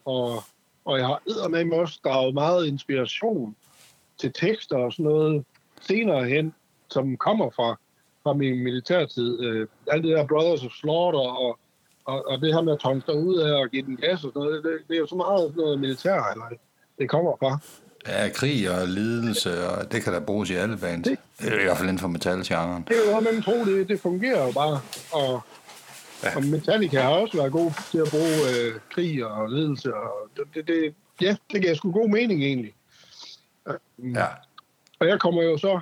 Og, og jeg har eddermame også draget meget inspiration til tekster og sådan noget senere hen, som kommer fra, fra min militærtid. Øh, alt det der Brothers of Slaughter og, og, og det her med at tonse ud af og give den gas og sådan noget, det, det er jo så meget sådan noget militær, eller det kommer fra.
Ja, krig og lidelse, og det kan da bruges i alle bands.
Det-
Det er i hvert fald inden for metalgenren.
Det er jo noget, man tror, det, det fungerer jo bare. Og,
Ja.
og Metallica har også været god til at bruge øh, krig og ledelse. Og det, det, det, ja, det giver sgu god mening egentlig.
Ja.
Og jeg kommer jo så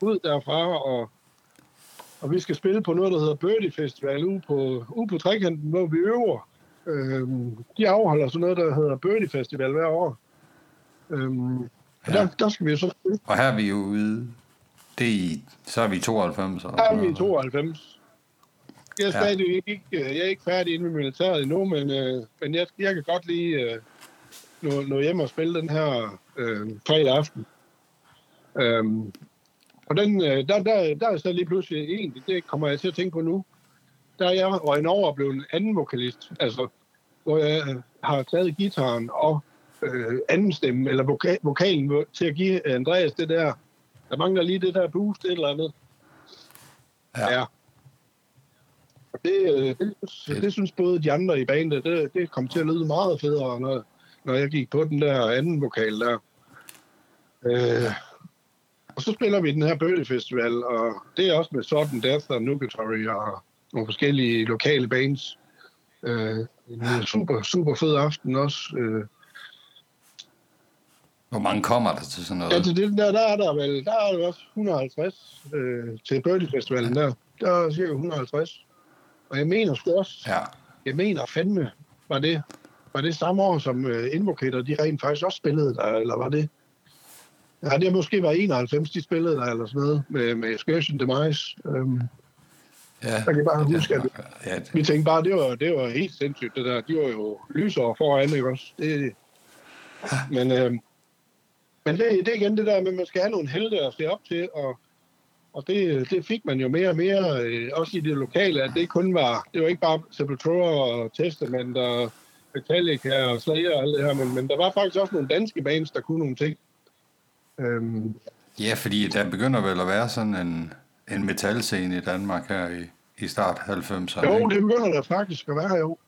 ud derfra, og, og vi skal spille på noget, der hedder Birdie Festival ude på, ude på trekanten, hvor vi øver. Øhm, de afholder sådan noget, der hedder Birdie Festival hver år. Øhm, og
Ja.
der, der skal vi jo så spille.
Og her er vi jo ude, det er i, så er vi 92. Og
Der er vi i 92. Jeg er
Ja.
stadig ikke, øh, jeg er ikke færdig inde med militæret endnu, men, øh, men jeg, jeg kan godt lige øh, nå, nå hjem og spille den her øh, fredag aften. Øhm, og den, øh, der, der, der er så lige pludselig egentlig, det kommer jeg til at tænke på nu, der er jeg røgnet over og blevet en anden vokalist, altså hvor jeg øh, har taget gitaren og øh, anden stemme, eller voka- vokalen til at give Andreas det der, der mangler lige det der boost, et eller andet.
Ja.
ja. Og det, øh, det, det, det synes både de andre i bandet, det, det kom til at lyde meget federe, når, når jeg gik på den der anden vokal der. Øh, og så spiller vi den her Birdie Festival, og det er også med Sudden Death og Nugatory og nogle forskellige lokale bands. Øh, en super, super fed aften også. Øh,
Hvor mange kommer der til sådan noget?
Ja, til det der, der er der vel, der er der også 150 øh, til Birdie Festivalen der. Der er cirka 150. Og jeg mener sgu også,
Ja.
jeg mener fandme, var det, var det samme år, som uh, Invocator, de rent faktisk også spillede der, eller var det? Ja, det måske var 91, de spillede der, eller sådan noget, med, med Excursion Demise. Um,
ja.
jeg kan bare huske, at
Ja,
vi tænkte bare, det var, det var helt sindssygt, det der. De var jo lysere foran, ikke også? Det, men øh, men det, det er igen det der med, at man skal have nogle helte at se op til, og, og det, det fik man jo mere og mere, øh, også i det lokale, at det kun var, det var ikke bare Sepultura og Testament og Metallica og Slayer og alt det her, men, men der var faktisk også nogle danske bands, der kunne nogle ting. Øhm,
ja, fordi der begynder vel at være sådan en, en metalscene i Danmark her i, i start 90'erne.
Jo,
ikke?
det begynder der faktisk at være, jo.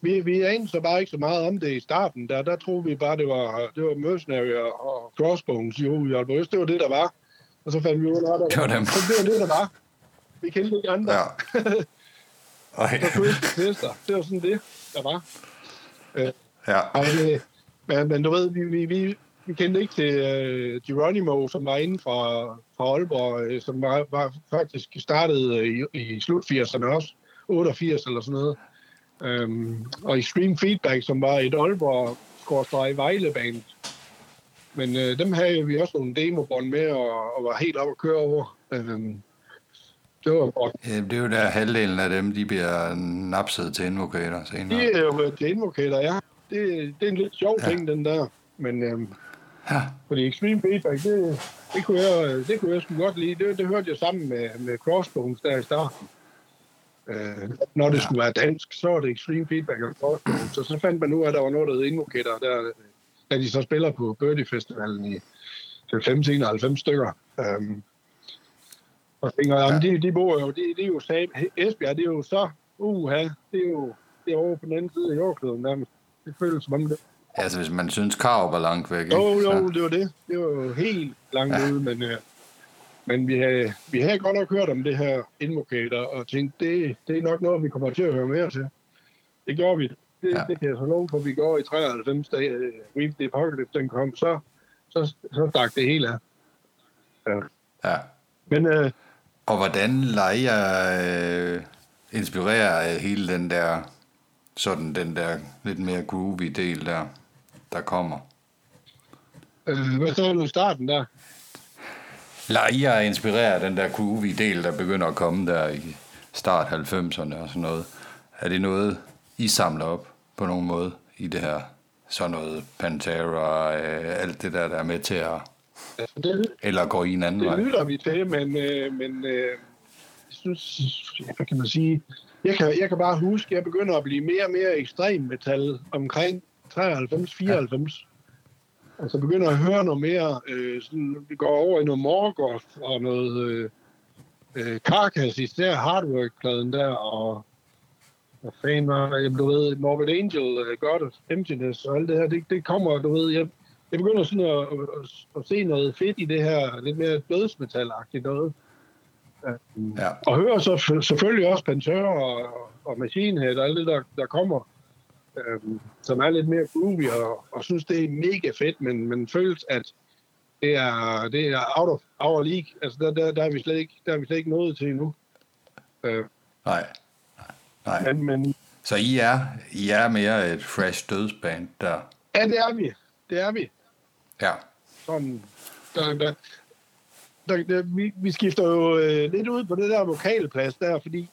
Vi, vi anede så bare ikke så meget om det i starten. Der, der troede vi bare, det var, det var Mercenary og, og Crossbones jo, i Aalborg Øst. Det var det, der var. Og så fandt vi ud af, at
Det var dem.
Så det var det, der var. Vi kendte ikke andre.
Ja. Ej,
Så Sister, det var sådan det, der var.
ja.
Ej, det, men, men du ved, vi, vi, vi, vi kendte ikke til uh, Geronimo, som var inde fra, fra Aalborg, uh, som var, var faktisk startet uh, i, i slut 80'erne også, 88 eller sådan noget. Um, og Extreme Feedback, som var et Aalborg skorstræk Vejle-band. Men uh, dem havde vi også nogle demobånd med, og, og var helt op at køre over. Um, det var godt.
Ja, det er jo der halvdelen af dem, de bliver napset til invocator senere.
De er jo til invocator, ja. Det, det er en lidt sjov
Ja.
ting, den der. Men øhm,
Ja.
fordi Extreme Feedback, det, det, kunne jeg, det kunne jeg sgu godt lide. Det, det hørte jeg sammen med, med Crossbones der i starten. Øh, når det
Ja.
skulle være dansk, så var det Extreme Feedback og Crossbones. Så så fandt man ud af, at der var noget, der hed Invocator, der, da de så spiller på Birdie Festivalen i 90-91 stykker. Øhm, og tænker, jamen, de, de bor jo, de, de er jo sab, Esbjerg, det er jo så, uha, det er jo det er over på den anden side af jordkloden nærmest. Det føles som om det.
Altså, hvis man synes, Karup er langt væk, ikke?
Jo, jo,
Så,
det var det. Det var jo helt langt ja. ude, men, øh, men vi, havde, vi havde godt nok hørt om det her Invocator, og tænkte, det, det er nok noget, vi kommer til at høre mere til. Det gjorde vi. Det,
Ja.
det kan jeg så love for, vi går i 93, da uh, Reap the Apocalypse den kom, så, så, så stak det hele af. Ja.
ja.
Men øh,
Og hvordan leger øh, inspirerer hele den der, sådan den der lidt mere groovy del der, der kommer?
øh, hvad så du i starten der?
Leger er inspireret den der groovy del, der begynder at komme der i start 90'erne og sådan noget. Er det noget, I samler op på nogen måde i det her? Sådan noget Pantera, øh, alt det der, der er med til at...
Altså, det,
Eller går I en anden
Det
vej?
lytter vi til, men, øh, men øh, jeg synes, hvad kan man sige, jeg kan, jeg kan bare huske, at jeg begynder at blive mere og mere ekstrem metal omkring 93-94. Altså begynder at høre noget mere, øh, sådan, vi går over i noget Morgoth og noget øh, øh, Carcass, især Hardwork-pladen der, og hvad fanden var, jeg du ved, Morbid Angel, uh, God of Emptiness og alt det her, det, det kommer, du ved, jeg, jeg begynder sådan at, at, at, at se noget fedt i det her, lidt mere dødsmetal-agtigt noget.
Ja.
Og hører så selvfølgelig også Pantera og, og Machine Head og alt det, der, der kommer, øhm, som er lidt mere groovy, og, og synes, det er mega fedt, men, men føles, at det er, det er out of our league. Altså, der, der, der, er vi slet ikke, der er vi slet ikke nået til endnu. Øh,
Nej. Nej.
men, men
Så I er, I er mere et fresh dødsband der.
ja, det er vi. Det er vi.
Ja.
Sådan, der, der, der, der, vi, vi skifter jo øh, lidt ud på det der vokalplads der, fordi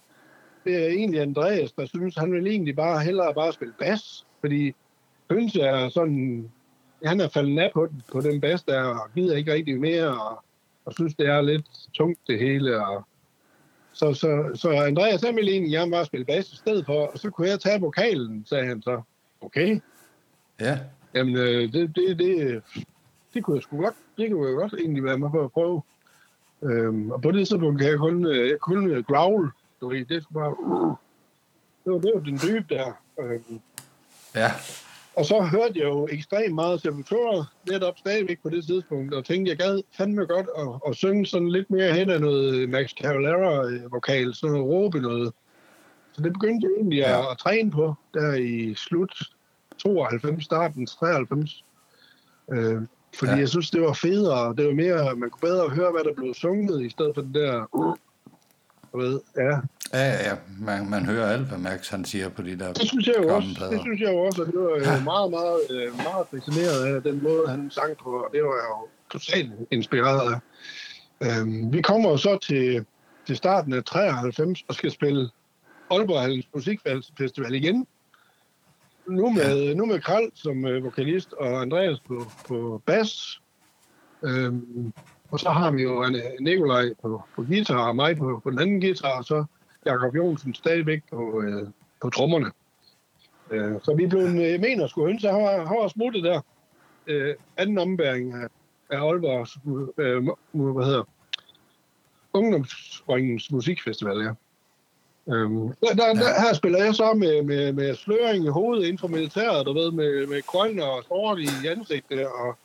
det er egentlig Andreas, der synes, han vil egentlig bare hellere bare spille bas, fordi Høns er sådan, han er faldet af på, den- på den bas der, og gider ikke rigtig mere, og, og synes, det er lidt tungt det hele, og så, så, så Andreas, han ville egentlig gerne bare spille bas i stedet for, og så kunne jeg tage vokalen, sagde han så. Okay,
Ja.
Jamen, øh, det, det, det, det kunne jeg sgu godt, det kunne jeg godt egentlig være med på at prøve. Øhm, og på det tidspunkt kan jeg kun, øh, jeg kun øh, growl, du ved, det bare, uh, det var, det var den dybe der. Øhm,
Ja.
og så hørte jeg jo ekstremt meget Sepultura netop stadigvæk på det tidspunkt, og tænkte, jeg gad fandme godt at, at synge sådan lidt mere hen af noget Max Cavalera-vokal, sådan noget råbe noget. Så det begyndte jeg egentlig
Ja.
ja. at træne på, der i slut 92, starten 93. Øh, fordi
Ja.
jeg synes, det var federe, det var mere, man kunne bedre høre, hvad der blev sunget, i stedet for det der, uh, du ved, ja.
Ja, ja. Man, man hører alt, hvad Max han siger på de der
Det synes jeg jo også, det synes jeg jo også, og det var jo meget, meget, øh, meget fascineret af den måde, han sang på, og det var jeg jo totalt inspireret af. Øhm, vi kommer jo så til, til starten af 93 og skal spille Aalborg Hallens Musikfestival igen. Nu med, ja. nu med Kral som øh, vokalist og Andreas på, på bas. Øhm, og så har vi jo Nikolaj på, på guitar og mig på, på den anden guitar, og så Jakob Jonsen stadigvæk på, øh, på trommerne. Øh, så vi blev, øh, jeg mener skulle ønske, han var, han var smuttet der. Øh, anden ombæring af, af Aalborgs, øh, hvad hedder, Ungdomsringens Musikfestival, ja. Øhm, der, der, der, her spiller jeg så med, med, med sløring i hovedet inden for militæret, du ved, med, med grøn og sort i ansigtet, og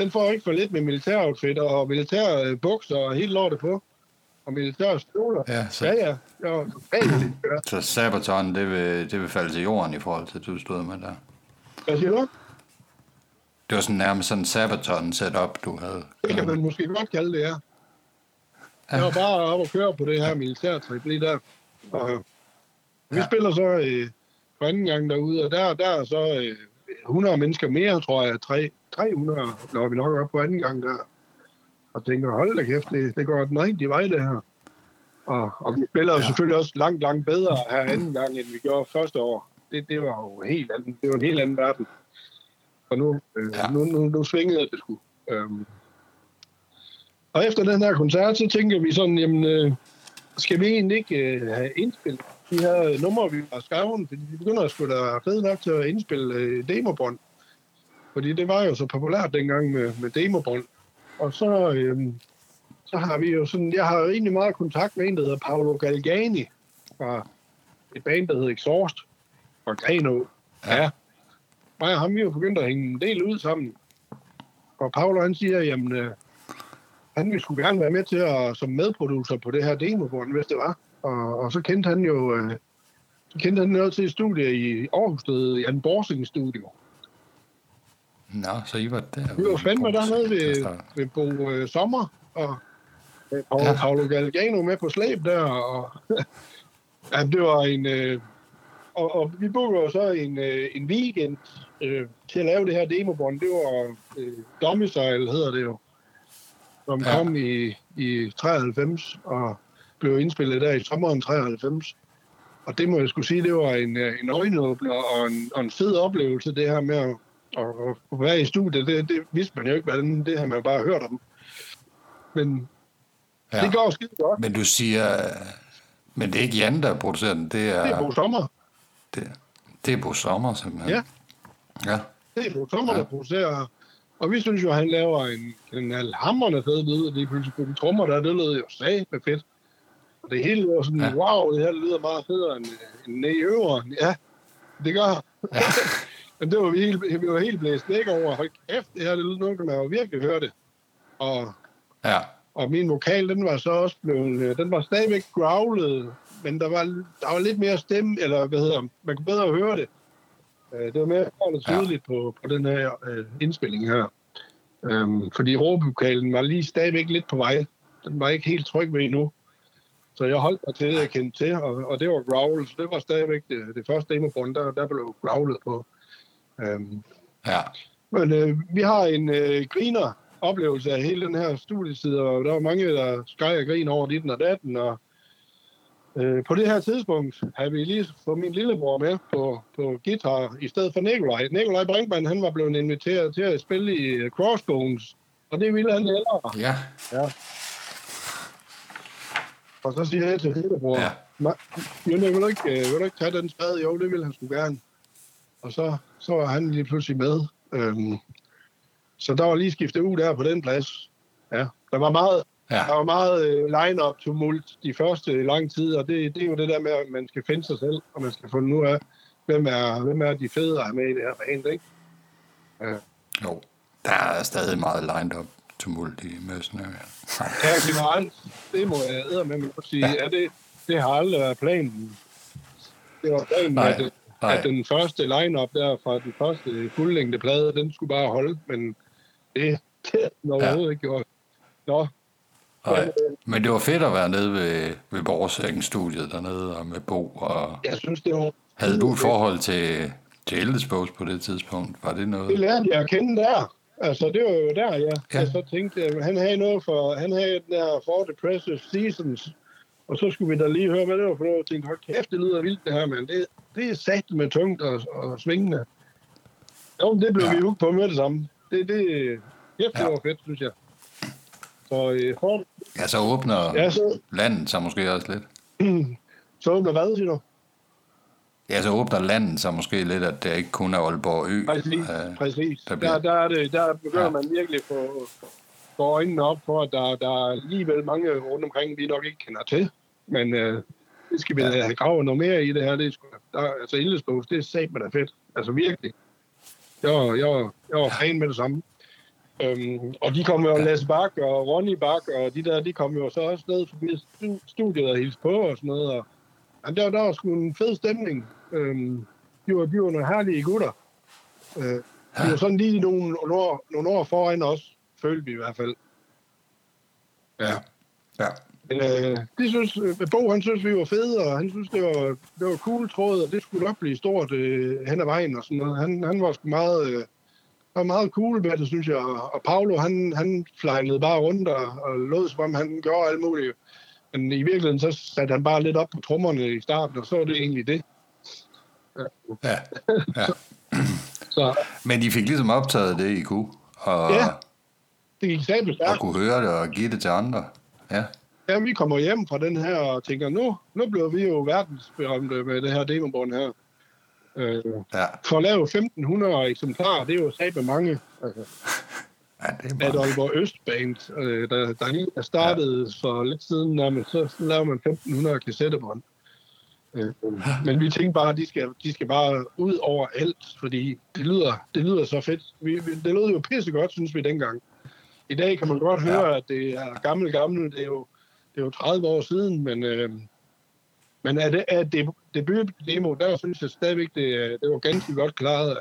den får ikke for lidt med militæroutfit og militære øh, bukser og helt lortet på. Og militære støvler.
Ja, så,
Ja, ja. Inspireret.
så Sabaton, det vil, det vil falde til jorden i forhold til, at du stod med der.
Hvad siger du?
Det var sådan nærmest sådan Sabaton setup, du havde.
Det kan man måske godt kalde det, ja. Jeg var bare oppe og køre på det her militærtrip lige der. Og vi
Ja.
ja. spiller så øh, for anden gang derude, og der, der er så øh, 100 mennesker mere, tror jeg. Tre, 300 når vi nok op på anden gang der. Og tænker, hold da kæft, det, det går den rigtige vej, det her. Og, og vi spiller
Ja.
selvfølgelig også langt, langt bedre her anden gang, end vi gjorde første år. Det, det var jo helt anden, det var en helt anden verden. Og nu, øh,
ja.
nu, nu, nu svingede det sgu. Øhm, og efter den her koncert, så tænker vi sådan, jamen, øh, skal vi egentlig ikke øh, have indspillet de her numre, vi har skrevet? Fordi vi begynder at skulle være fede nok til at indspille øh, demobånd. Fordi det var jo så populært dengang med, med demobånd. Og så, øh, så har vi jo sådan, jeg har egentlig meget kontakt med en, der hedder Paolo Galgani, fra et band, der hedder Exhaust, fra Greno.
Ja.
Ja. Mig og ham, vi jo begyndt at hænge en del ud sammen. Og Paolo, han siger, jamen, øh, han ville sgu gerne være med til at som medproducer på det her demobånd, hvis det var. Og, og så kendte han jo øh, så kendte han noget til et studie i Aarhus, der hed Jan Borsing Studio.
Nå, så I var der.
Vi var fandme dernede ved, ved Bo øh, Sommer, og øh, Paolo,
Ja.
Paolo Galgano med på slæb der, og ja, det var en... Øh, og, og vi bookede jo så en, øh, en weekend øh, til at lave det her demobånd. Det var øh, Domicile, hedder det jo, som
ja.
kom i, i 93 og blev indspillet der i sommeren 93. Og det må jeg skulle sige, det var en, øh, en øjenåbner og en, og en fed oplevelse, det her med at, at, at være i studiet. Det, det vidste man jo ikke, hvordan det har man bare hørt om. Men
Ja.
det går skide godt.
Men du siger... Men det er ikke Jan, der producerer den. Det er,
Det er Bo Sommer.
det, det er Bo Sommer, simpelthen.
Ja.
Ja.
Det er Bo Sommer,
Ja.
der producerer. Og vi synes jo, at han laver en, en hammerende fed lyd. Det er på de trommer der, det lyder jo sag med fedt. Og det hele var sådan,
Ja.
wow, det her lyder meget federe end, end i øveren. Ja, det gør
Ja.
Men det var vi, helt, vi var helt blæst væk over. Hold kæft, det her, det lyder noget, kan man jo virkelig høre det. Og,
ja.
og min vokal, den var så også blevet, øh, den var stadigvæk growlet, men der var, der var lidt mere stemme, eller hvad hedder, man kunne bedre høre det. Øh, Det var mere klart og
Ja.
tydeligt på, på den her øh, indspilling her. Øhm, fordi råbukalen var lige stadigvæk lidt på vej. Den var ikke helt tryg ved endnu. Så jeg holdt mig til det, jeg kendte til, og, og det var growl, så det var stadigvæk det, det første demobånd, der, der blev growlet på. Øhm,
Ja.
men øh, vi har en øh, griner oplevelse af hele den her studietid, og der var mange, der skreg og grin over dit og datten, og øh, på det her tidspunkt havde vi lige fået min lillebror med på, på guitar i stedet for Nikolaj. Nikolaj Brinkmann, han var blevet inviteret til at spille i Crossbones, og det ville han hellere.
Ja.
Og så siger jeg til lillebror,
Ja.
ja. Jønne, vil du, ikke, øh, vil du ikke tage den spade? Jo, det ville han sgu gerne. Og så, så var han lige pludselig med. Øhm, så der var lige skiftet ud der på den plads. Ja, der var meget,
Ja.
der var meget øh, line-up tumult de første lang tid, og det, det er jo det der med, at man skal finde sig selv, og man skal finde ud af, hvem er, hvem er de fede, der er med i det her band, ikke?
Jo. Der er stadig meget lined up tumult i Mercenary.
Ja, generelt, det må jeg æde med mig at sige. Ja. det, det har aldrig været planen. Det var planen,
Nej,
at,
nej.
at den første line-up der fra den første fuldlængde plade, den skulle bare holde, men det, det den overhovedet ja. ikke gjort. Nå,
Nej. Men det var fedt at være nede ved, ved Borgsækken-studiet dernede og med Bo. Og
jeg synes, det var...
havde du et forhold til, til Eldesbos på det tidspunkt? Var det noget?
Det lærte jeg at kende der. Altså, det var jo der, jeg,
Ja.
jeg så tænkte, at han havde noget for... Han havde den der For Depressive Seasons, og så skulle vi da lige høre, hvad det var for noget. Jeg tænkte, hold kæft, det lyder vildt det her, men det, det er sat med tungt og, og svingende. Jo, men det blev
Ja.
vi jo på med det samme. Det, det, kæft, det
Ja.
var fedt, synes jeg. Så, øh, for,
Ja, så åbner
ja, så,
landet sig måske også lidt.
så åbner hvad, siger du?
Ja, så åbner landet sig måske lidt, at det ikke kun er Aalborg Ø.
Præcis,
øh,
præcis.
der
Der,
bliver-
der, er det, der begynder
Ja.
man virkelig at få, få øjnene op for, at der, der er alligevel mange rundt omkring, vi nok ikke kender til. Men øh, det skal vi
Ja.
have gravet noget mere i det her. Det er sgu, der, altså Ildesbos, det er sat med da fedt. Altså virkelig. Jeg, var- jeg, var- jeg var fan med det samme. Øhm, og de kom jo. Lasse Bak og Ronny Bak, og de der, de kom jo så også ned forbi stu- studiet og hilste på og sådan noget. Og, ja, der, der var sgu en fed stemning. Øhm, de, var, de var nogle herlige gutter. Øh, de var sådan lige nogle, nogle, år, nogle år foran os, følte vi i hvert fald.
ja. ja.
Men øh, de synes, øh, Bo han synes, vi var fede, og han synes, det var, det var cool tråd, og det skulle nok blive stort øh, hen ad vejen og sådan noget. Han, han var sgu meget, øh, var meget cool med det, synes jeg. Og, og Paolo, han, han flejlede bare rundt og, og lod, som om han gjorde alt muligt. Men i virkeligheden, så satte han bare lidt op på trommerne i starten, og så var det egentlig det.
Ja. ja.
Så
Men I fik ligesom optaget det, I kunne, og,
Ja. det gik sabelt
og
stærkt.
kunne høre det og give det til andre. Ja,
Ja, vi kommer hjem fra den her og tænker, nu, nu bliver vi jo verdensberømte med det her demobånd her. Øh,
ja.
for at lave 1500 eksemplarer, det er jo sat med mange. Altså,
ja det er meget.
et Aalborg Østband, øh, der, der lige er startet ja. for lidt siden, nærmest, så laver man 1500 kassettebånd. Øh, men vi tænkte bare, at de skal, de skal bare ud over alt, fordi det lyder, det lyder så fedt. Vi, vi, det lød jo pissegodt, synes vi dengang. I dag kan man godt høre,
Ja.
at det er gammel, gammel. Det er jo, det er jo 30 år siden, men, øh, men at det, at det, debut-demo, der synes jeg stadigvæk, det, det var ganske godt klaret af,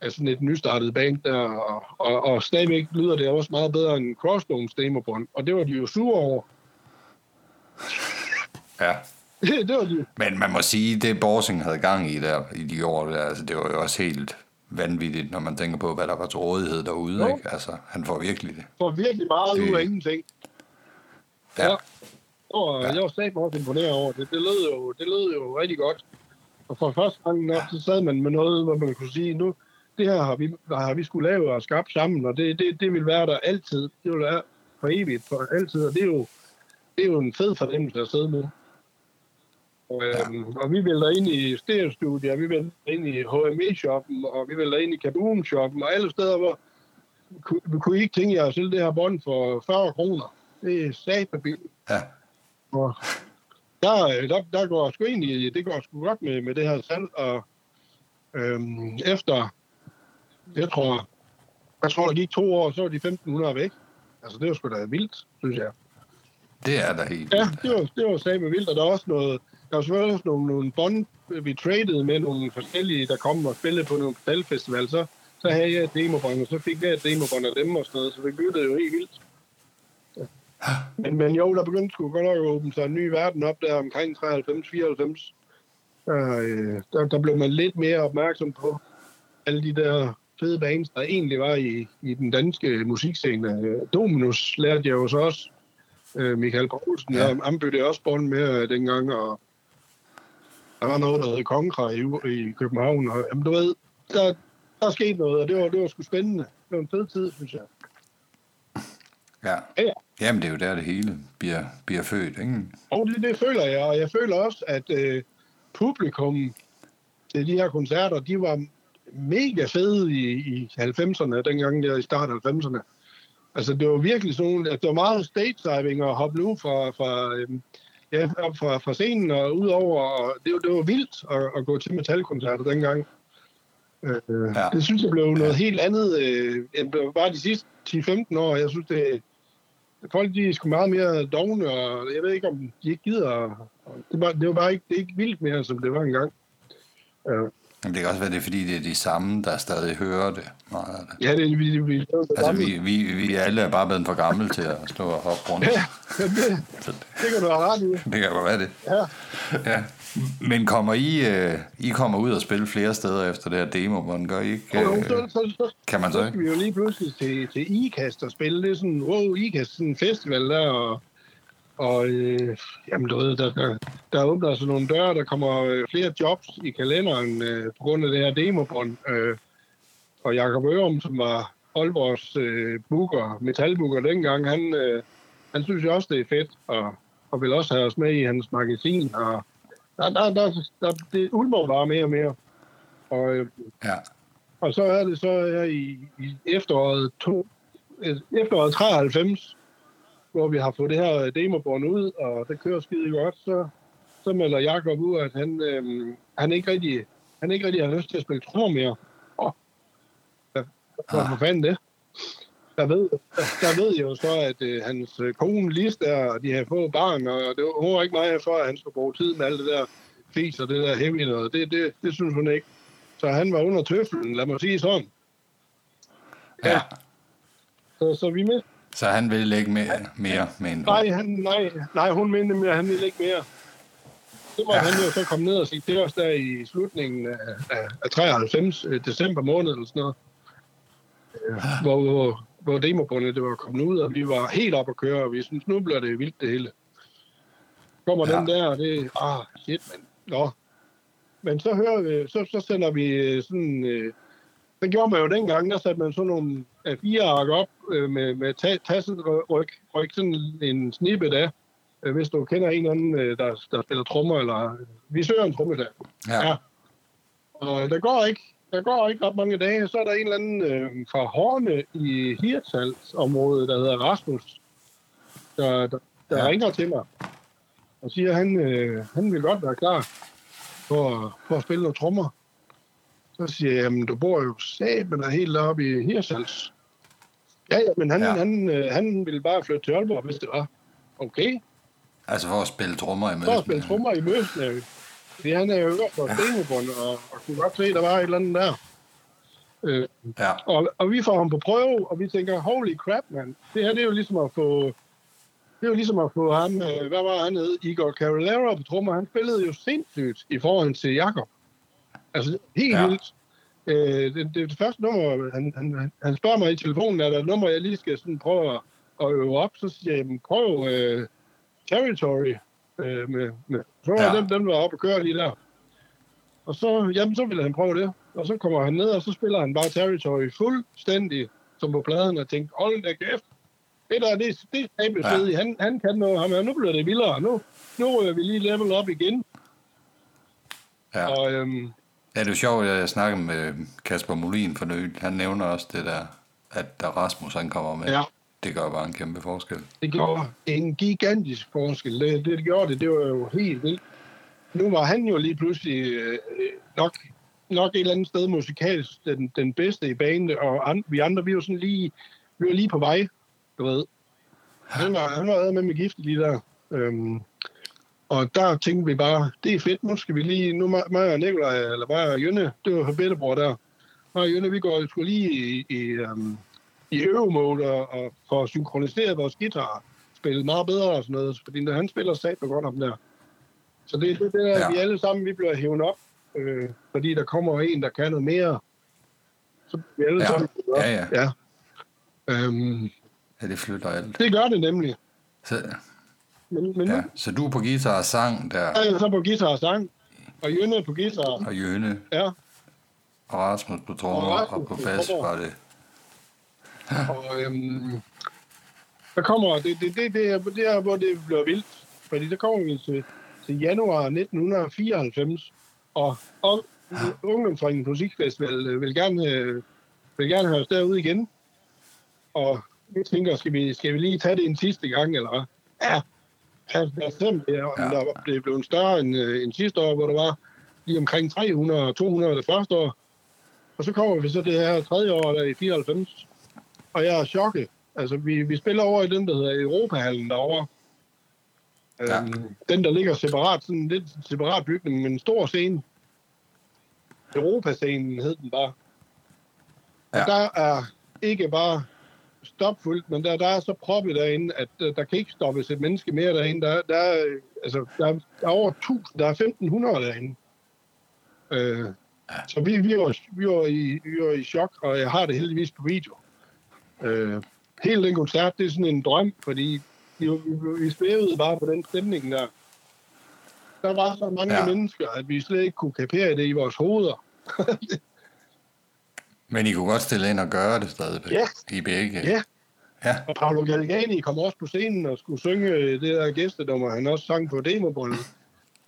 af sådan et nystartet band der, og, og, og stadigvæk lyder det også meget bedre end Crossbones demobånd, og det var de jo sure over.
Ja.
det var de
Men man må sige, det Borsing havde gang i der i de år, der, altså, det var jo også helt vanvittigt, når man tænker på, hvad der var til rådighed derude.
Jo.
Ikke? Altså, han får virkelig det.
får virkelig meget
Det-
ud af ingenting.
Ja.
Og
Ja.
jeg var stadig også imponeret over det. Det lød jo, det lød jo rigtig godt. Og for første gang nok, så sad man med noget, hvor man kunne sige, nu, det her har vi, har vi skulle lave og skabt sammen, og det, det, det vil være der altid. Det vil være for evigt, for altid, og det er jo, det er jo en fed fornemmelse at sidde med. Øhm, og vi vælter ind i stereostudier, vi vælter ind i HME-shoppen, og vi vælter ind i Kaboom-shoppen, og alle steder, hvor vi kunne I ikke tænke jer at sælge det her bånd for 40 kroner. Det er sat med billigt.
Ja.
Og der, øh, der, der går sgu egentlig, det går sgu godt med, med det her salg, og øhm, efter, jeg tror, jeg tror, der gik to år, så var de 1500 væk. Altså, det var sgu da vildt, synes jeg.
Det er der helt
Ja, det var, det var sammen vildt, og der var også noget, selvfølgelig også nogle, nogle bånd, vi traded med nogle forskellige, der kom og spillede på nogle metalfestival, så, så havde jeg et demobånd, og så fik jeg et demobånd af dem og sådan noget, så det byttede jo helt vildt. Ja. Men, men jo, der begyndte sgu godt at åbne sig en ny verden op der omkring 93-94. Der, øh, der, der blev man lidt mere opmærksom på alle de der fede bands, der egentlig var i, i den danske musikscene. Øh, Dominus lærte jeg jo så også. Øh, Michael Poulsen, ja. han byttede også bånd med øh, dengang, og der var noget, der hed Kongra i, i København. Og, jamen, du ved, der, der skete noget, og det var, det var sgu spændende. Det var en fed tid, synes jeg.
Ja.
Ja.
Jamen, det er jo der, det hele bliver, bliver født, ikke?
Og det, det føler jeg, og jeg føler også, at øh, publikum til de her koncerter, de var mega fede i, i 90'erne, dengang der i start af 90'erne. Altså, det var virkelig sådan, at det var meget stage diving og hoppe ud fra, fra, øhm, ja, op fra, fra scenen og ud over, og det, var- det var vildt at, at gå til metalkoncerter dengang. Øh,
Ja.
ja. Det synes jeg blev noget helt andet, øh, end bare de sidste 10-15 år. Jeg synes, det, folk de er sgu meget mere dogne, og jeg ved ikke, om de ikke gider. Det var, det var bare ikke, det er ikke vildt mere, som det var engang. Øh,
Men det kan også være, det er, fordi det er de samme, der stadig hører det. Meget af det.
ja, det er vi, vi,
Altså, vi, vi, vi alle er bare blevet for gamle til at stå og hoppe rundt.
Ja, det,
det,
det kan du have ret i.
det kan godt være det.
Ja.
Ja. Men kommer I, øh, I kommer ud og spille flere steder efter det her demo, hvordan gør I ikke?
Og jo,
Øh,
så, så, så,
kan man så
så skal vi jo lige pludselig til, til IKAST og spille. Det er sådan, wow, IKAST, sådan en festival der, og, og øh, jamen, du ved, der, der, der åbner sig nogle døre, der kommer øh, flere jobs i kalenderen øh, på grund af det her demobånd. Øh, og Jakob Ørum, som var Aalborgs øh, booker, metalbooker dengang, han, øh, han synes jo også, det er fedt, og, og vil også have os med i hans magasin, og der, der, der, der, det ulmer bare mere og mere. Og, øh,
Ja.
og så er det så her i, i efteråret, to, efteråret 93, hvor vi har fået det her demobånd ud, og det kører skide godt, så, så melder Jakob ud, at han, øhm, han, ikke rigtig, han ikke rigtig har lyst til at spille trommer mere. Oh. Hvad for fanden det? Der ved, der, der ved jeg jo så, at øh, hans øh, kone Lis der, og de har fået barn, og det var, ikke meget for, at han skulle bruge tid med alt det der fis og det der heavy noget. Det, det, det synes hun ikke. Så han var under tøflen, lad mig sige sådan.
ja.
Så, så vi med.
Så han vil ikke mere, mere med en
Nej, han, nej, nej, hun mente mere, han ville ikke mere. Så må ja. han jo så komme ned og sige til os der i slutningen af, af, af 93, øh, december måned eller sådan noget. Øh, hvor, hvor, hvor demobåndet det var kommet ud, og vi var helt op at køre, og vi synes, nu bliver det vildt det hele. Kommer
Ja.
ja. den der, og det ah, shit, men nå. Men så hører vi, så, så sender vi øh, sådan, øh, det gjorde man jo dengang, der satte man sådan nogle fire ark op øh, med, med ta- tasselryg, ryg sådan en snippet af, øh, hvis du kender en eller anden, øh, der, der spiller trommer, eller vi søger en trommeslager.
Ja.
Ja. Og der går ikke, der går ikke ret mange dage, så er der en eller anden øh, fra Horne i Hirtshals-området, der hedder Rasmus, der, der, der
Ja.
ringer til mig og siger, at han, øh, han vil godt være klar for, for at spille nogle trommer. Så siger jeg, jamen du bor jo saben er helt oppe i Hirtshals. Ja, ja, men han,
Ja.
ja. han, øh, han ville bare flytte til Aalborg, hvis det var. Okay,
Altså for at spille trommer i
så at spille trommer i Møsnæv. Fordi han er jo øver på Stenebånd, og, og kunne godt se, at der var et eller andet der. Øh,
Ja.
og, og vi får ham på prøve, og vi tænker, holy crap, mand. Det her, det er jo ligesom at få... Det er jo ligesom at få ham, øh, hvad var han hed, Igor Carolero på trommer. Han spillede jo sindssygt i forhold til Jakob. Altså, helt
Ja.
vildt. Øh, det, det, det første nummer, han, han, han spørger mig i telefonen, er der et nummer, jeg lige skal sådan prøve at, at øve op, så siger jeg, "Jamen, prøv uh, Territory. Øh, med, med. Så
Ja.
dem, dem var oppe og køre lige der. Og så, jamen, så ville han prøve det. Og så kommer han ned, og så spiller han bare Territory fuldstændig som på pladen, og tænkte, hold da kæft. Det der, det, det er
Ja.
Han, han kan noget, ham. Nu bliver det vildere. Nu, nu ryger vi lige level op igen.
ja.
Og øhm,
Ja, det er jo sjovt, at jeg snakkede med Kasper Molin for nylig. Han nævner også det der, at da Rasmus han kommer med.
ja,
Det gør bare en kæmpe forskel.
det gjorde en gigantisk forskel. Det, det gjorde det. Det var jo helt vildt. Nu var han jo lige pludselig øh, nok, nok et eller andet sted musikalsk den, den bedste i banen, og an, vi andre, vi var sådan lige, vi var lige på vej, du ved. Han var, han var med med gift lige der. Øhm, og der tænkte vi bare, det er fedt, nu skal vi lige, nu mig mig og Nikolaj, eller mig og Jønne, det var Bettebror der, og Jønne, vi går sgu lige i, i, um, i øvemode og, og får synkroniseret vores guitar, spille meget bedre og sådan noget, fordi når han spiller sat godt om der. Så det er det, der,
Ja.
vi alle sammen vi bliver hævet op, øh, fordi der kommer en, der kan noget mere. Så vi alle
Ja.
sammen.
Ja, ja.
ja. Øhm,
Ja, det flytter alt.
det gør det nemlig.
Så,
Men, men
ja.
ja.
så du er på guitar og sang der,
er jeg så på guitar og sang, og Jønne er på guitar.
og Jøne
Ja,
og Rasmus på trommer
Og
og, på bas var det.
og øhm, der kommer, det, det, det, det, er, det er, hvor det bliver vildt, fordi der kommer vi til, til januar 1994, og, og Ungdomsringen Musikfestival vil gerne, vil gerne have os derude igen, og vi tænker, skal vi, skal vi lige tage det en sidste gang, eller hvad? Ja, ja lad os se, om det er- om
Ja.
der er blevet større end, øh, end sidste år, hvor der var lige omkring 300 og 200 det første år. Og så kommer vi så det her tredje år, der er i 94, og jeg er chokket. Altså, vi, vi spiller over i den, der hedder Europahallen derovre.
Ja.
Ja. Øhm, den, der ligger separat, sådan en lidt separat bygning, men en stor scene. Europascenen hed den bare. Og
Ja.
der er ikke bare stopfuldt, men der, der er så proppet derinde, at uh, der kan ikke stoppes et menneske mere derinde. Der, der, er, øh, altså, der, er, der er over 1000, der er 1500 derinde. Øh, så vi, vi, var, vi, var i, vi var i chok, og jeg har det heldigvis på video. Øh, hele den koncert, det er sådan en drøm, fordi vi, vi, vi svævede bare på den stemning der. Der var så mange
ja.
mennesker, at vi slet ikke kunne kapere det i vores hoveder.
Men I kunne godt stille ind og gøre det stadigvæk.
Ja.
I begge.
Ja.
Ja.
Og Paolo Galligani kom også på scenen og skulle synge øh, det der gæstedummer, han også sang på demobåndet.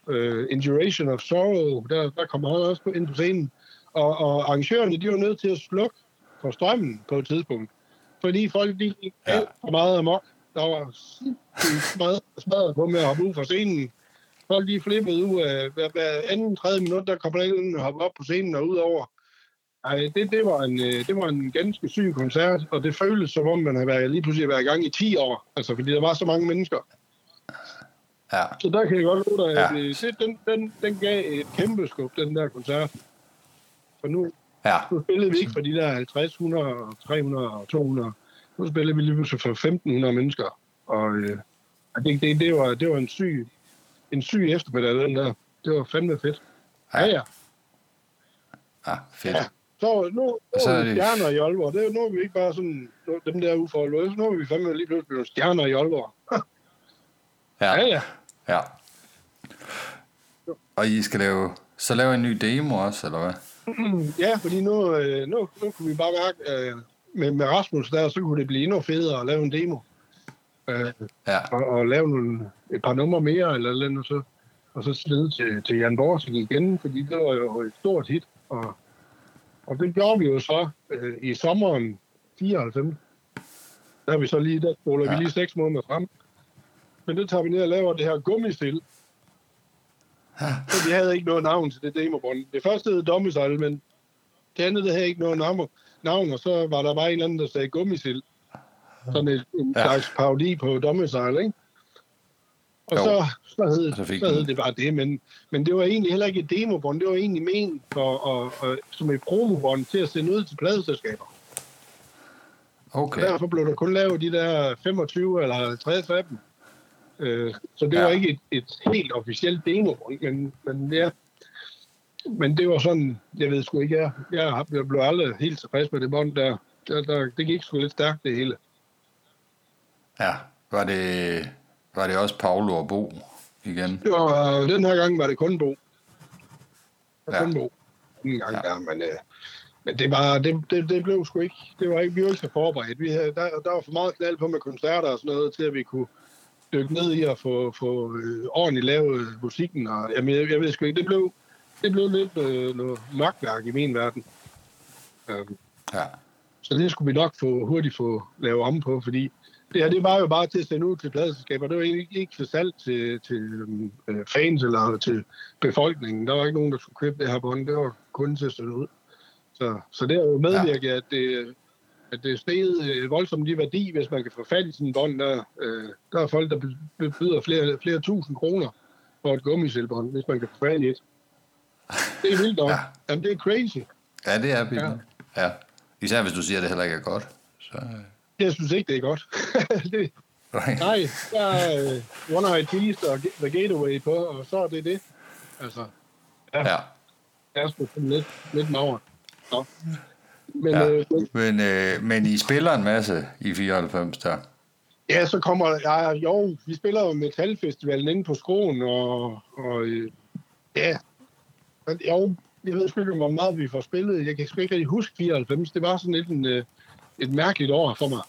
Uh, In Duration of Sorrow, der, der kom han også på, ind på scenen. Og, og arrangørerne, de var nødt til at slukke for strømmen på et tidspunkt. Fordi folk, de gik
Ja.
alt for meget amok. Der var smadret, smadret på med at hoppe ud fra scenen. Folk, de flippede ud af hver, hver anden, tredje minut, der kom der en og hoppe op på scenen og ud over. Ej, det, det, var en, øh, det var en ganske syg koncert, og det føltes som om, man havde været, lige pludselig været i gang i 10 år. Altså, fordi der var så mange mennesker.
Ja.
Så der kan jeg godt love dig, at
Ja.
øh, det, den, den, den gav et kæmpe skub, den der koncert. For nu,
Ja.
nu spillede vi ikke for de der 50, 100, 300 og 200. Nu spillede vi lige pludselig for 1500 mennesker. Og øh, det, det, det, var, det var en syg, en syg eftermiddag, den der. Det var fandme fedt. Ja, ja.
Ja, fedt.
Ja. Så nu, nu
Og så
er vi
det-
stjerner i Aalborg. Det, nu er vi ikke bare sådan dem der Aalborg. Nu er vi fandme lige pludselig blevet stjerner i Aalborg. Ja,
Ja.
ja.
ja. Og I skal lave, så lave en ny demo også, eller hvad?
Ja, fordi nu, øh, nu, nu kunne vi bare mærke, øh, med, med Rasmus der, så kunne det blive endnu federe at lave en demo. Øh,
Ja.
og, og lave nogle, et par numre mere, eller eller andet, så, og så slide til, til Jan Borsig igen, fordi det var jo et stort hit. Og, og det gjorde vi jo så øh, i sommeren 94. Der er vi så lige, der spoler ja.
Ja.
vi lige seks måneder frem. Men det tager vi ned og laver det her gummistil. Så vi havde ikke noget navn til det demobånd. Det første hed Domicile, men det andet det havde ikke noget navn, navn, og så var der bare en eller anden, der sagde gummisil. Sådan et, en
Ja.
ja. slags parodi på Domicile, ikke? Og
Jo.
så, så, hed,
så
så, hed det bare det, men, men det var egentlig heller ikke et demobånd, det var egentlig ment for, og, og, som et promobånd til at sende ud til pladeselskaber.
Okay.
Og derfor blev der kun lavet de der 25 eller 50 af dem. Øh, så det
Ja.
var ikke et, et helt officielt demo, men, men ja. Men det var sådan, jeg ved sgu ikke, jeg, jeg, har- jeg blev aldrig helt tilfreds med det bånd der. der, der det gik sgu lidt stærkt, det hele.
Ja. Var det, var det også Paolo og Bo igen?
Det var, den her gang var det kun Bo. Det var
Ja.
kun Bo. En gang
Ja.
der, men, øh, men det, var, det, det, det, blev sgu ikke, det var ikke, vi var ikke så forberedt. Vi havde, der, der var for meget knald på med koncerter og sådan noget, til at vi kunne dykke ned i at få, få øh, ordentligt lavet musikken. Og, jamen, jeg, jeg ved sgu ikke, det blev, det blev lidt øh, noget magtværk i min verden. Um,
Ja.
så det skulle vi nok få hurtigt få lavet om på, fordi det her, det var jo bare til at sende ud til pladeselskaber. Det var ikke, ikke til salg til, til øh, fans eller til befolkningen. Der var ikke nogen, der skulle købe det her bånd. Det var kun til at sende ud. Så, så det har jo medvirket, ja. at det, at det er steget øh, voldsomt i værdi, hvis man kan få fat i sådan en bånd. Der, øh, der er folk, der be- byder flere, flere tusind kroner for et gummisilbånd, hvis man kan få fat i et. Det er vildt nok.
Ja.
Ja. Jamen, det er crazy.
Ja, det er vildt.
Ja.
Ja. Ja. Især hvis du siger, at det heller ikke er godt. Så,
Jeg synes ikke, det er godt. det,
nej.
nej, der er uh, One Eye Teased og The Gateway på, og så er det det. Altså,
Ja.
det er sgu lidt, lidt magert. Nå. Men
Ja.
øh,
Men, øh, men I spiller en masse i 94 der.
Ja, så kommer ja, jo, vi spiller jo Metalfestivalen inde på Skroen, og, og øh, ja, jo, jeg ved sgu ikke, hvor meget vi får spillet. Jeg kan sgu ikke rigtig huske 94. Det var sådan lidt en, øh, et mærkeligt år for mig.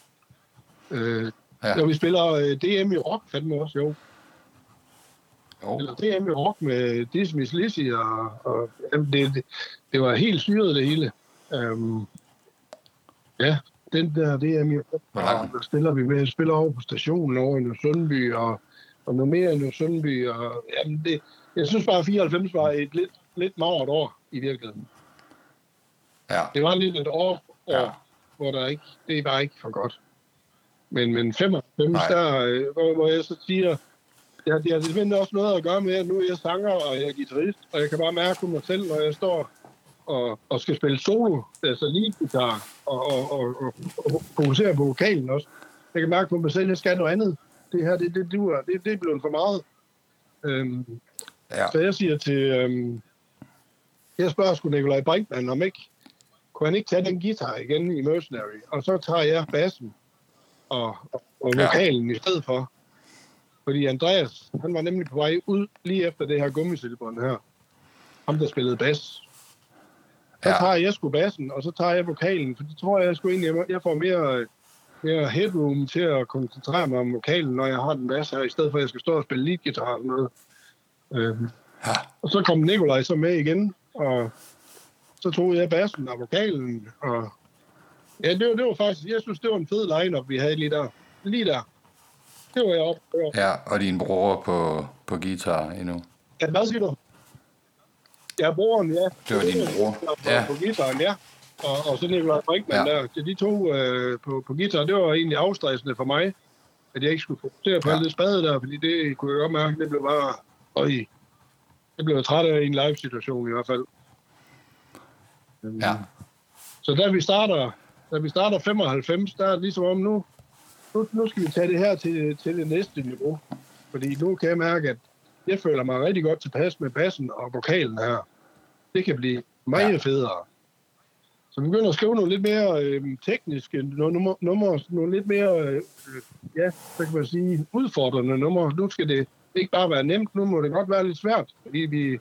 Øh,
Ja.
Når vi spiller øh, DM i rock, fandme også, jo.
Jo.
Eller DM i rock med Dismiss Lizzy, og, og jamen, det, det, det var helt syret det hele. Um, ja, den der DM i rock, der spiller vi med, spiller over på stationen over i Sundby, og, og noget mere i Sundby, og jamen, det, jeg synes bare, at 94 var et lidt, lidt magert år i virkeligheden.
Ja.
Det var lidt et år,
Ja.
Hvor der ikke, det var ikke for godt. Men, men 95,
Nej.
der, øh, hvor, hvor jeg så siger, ja, det har simpelthen også noget at gøre med, at nu er jeg sanger, og jeg er guitarist, og jeg kan bare mærke på mig selv, når jeg står og, og skal spille solo, altså lige guitar, og, og, og, og, og fokusere på vokalen også. Jeg kan mærke på mig selv, at jeg skal noget andet. Det her, det, det, duer. det, det er blevet for meget. Øhm,
Ja.
så jeg siger til... Øhm, jeg spørger sgu Nikolaj Brinkmann, om ikke... Kunne han ikke tage den guitar igen i Mercenary? Og så tager jeg bassen og, og, og
Ja.
vokalen i stedet for. Fordi Andreas, han var nemlig på vej ud lige efter det her gummisilbånd her. Ham, der spillede bas. Så
Ja.
tager jeg sgu bassen, og så tager jeg vokalen, for det tror jeg sgu egentlig, jeg- jeg får mere, mere headroom til at koncentrere mig om vokalen, når jeg har den bas her, i stedet for at jeg skal stå og spille lead guitar eller noget. Øhm,
Ja.
og så kom Nikolaj så med igen, og så tog jeg bassen og vokalen, og ja, det var, det var faktisk, jeg synes, det var en fed line-up, vi havde lige der. Lige der. Det var jeg op.
ja, og din bror på, på guitar endnu.
Ja, hvad siger du? Ja, broren, ja.
Det var din bror.
På,
Ja.
på guitaren, ja. Og, og så Nikolaj Brinkmann
Ja.
der. Så de to øh, på, på guitar, det var egentlig afstressende for mig, at jeg ikke skulle fokusere på
ja.
alt det spade der, fordi det kunne jeg godt mærke, det blev bare... Øj, det blev jeg træt af i en live-situation i hvert fald.
Ja.
Så da vi starter, da vi starter 95, der er det ligesom om nu, nu, nu skal vi tage det her til, til det næste niveau. Fordi nu kan jeg mærke, at jeg føler mig rigtig godt tilpas med bassen og vokalen her. Det kan blive meget
Ja.
federe. Så vi begynder at skrive nogle lidt mere øh, tekniske numre, numre, nogle lidt mere, øh, ja, så kan man sige, udfordrende numre. Nu skal det ikke bare være nemt, nu må det godt være lidt svært, fordi vi,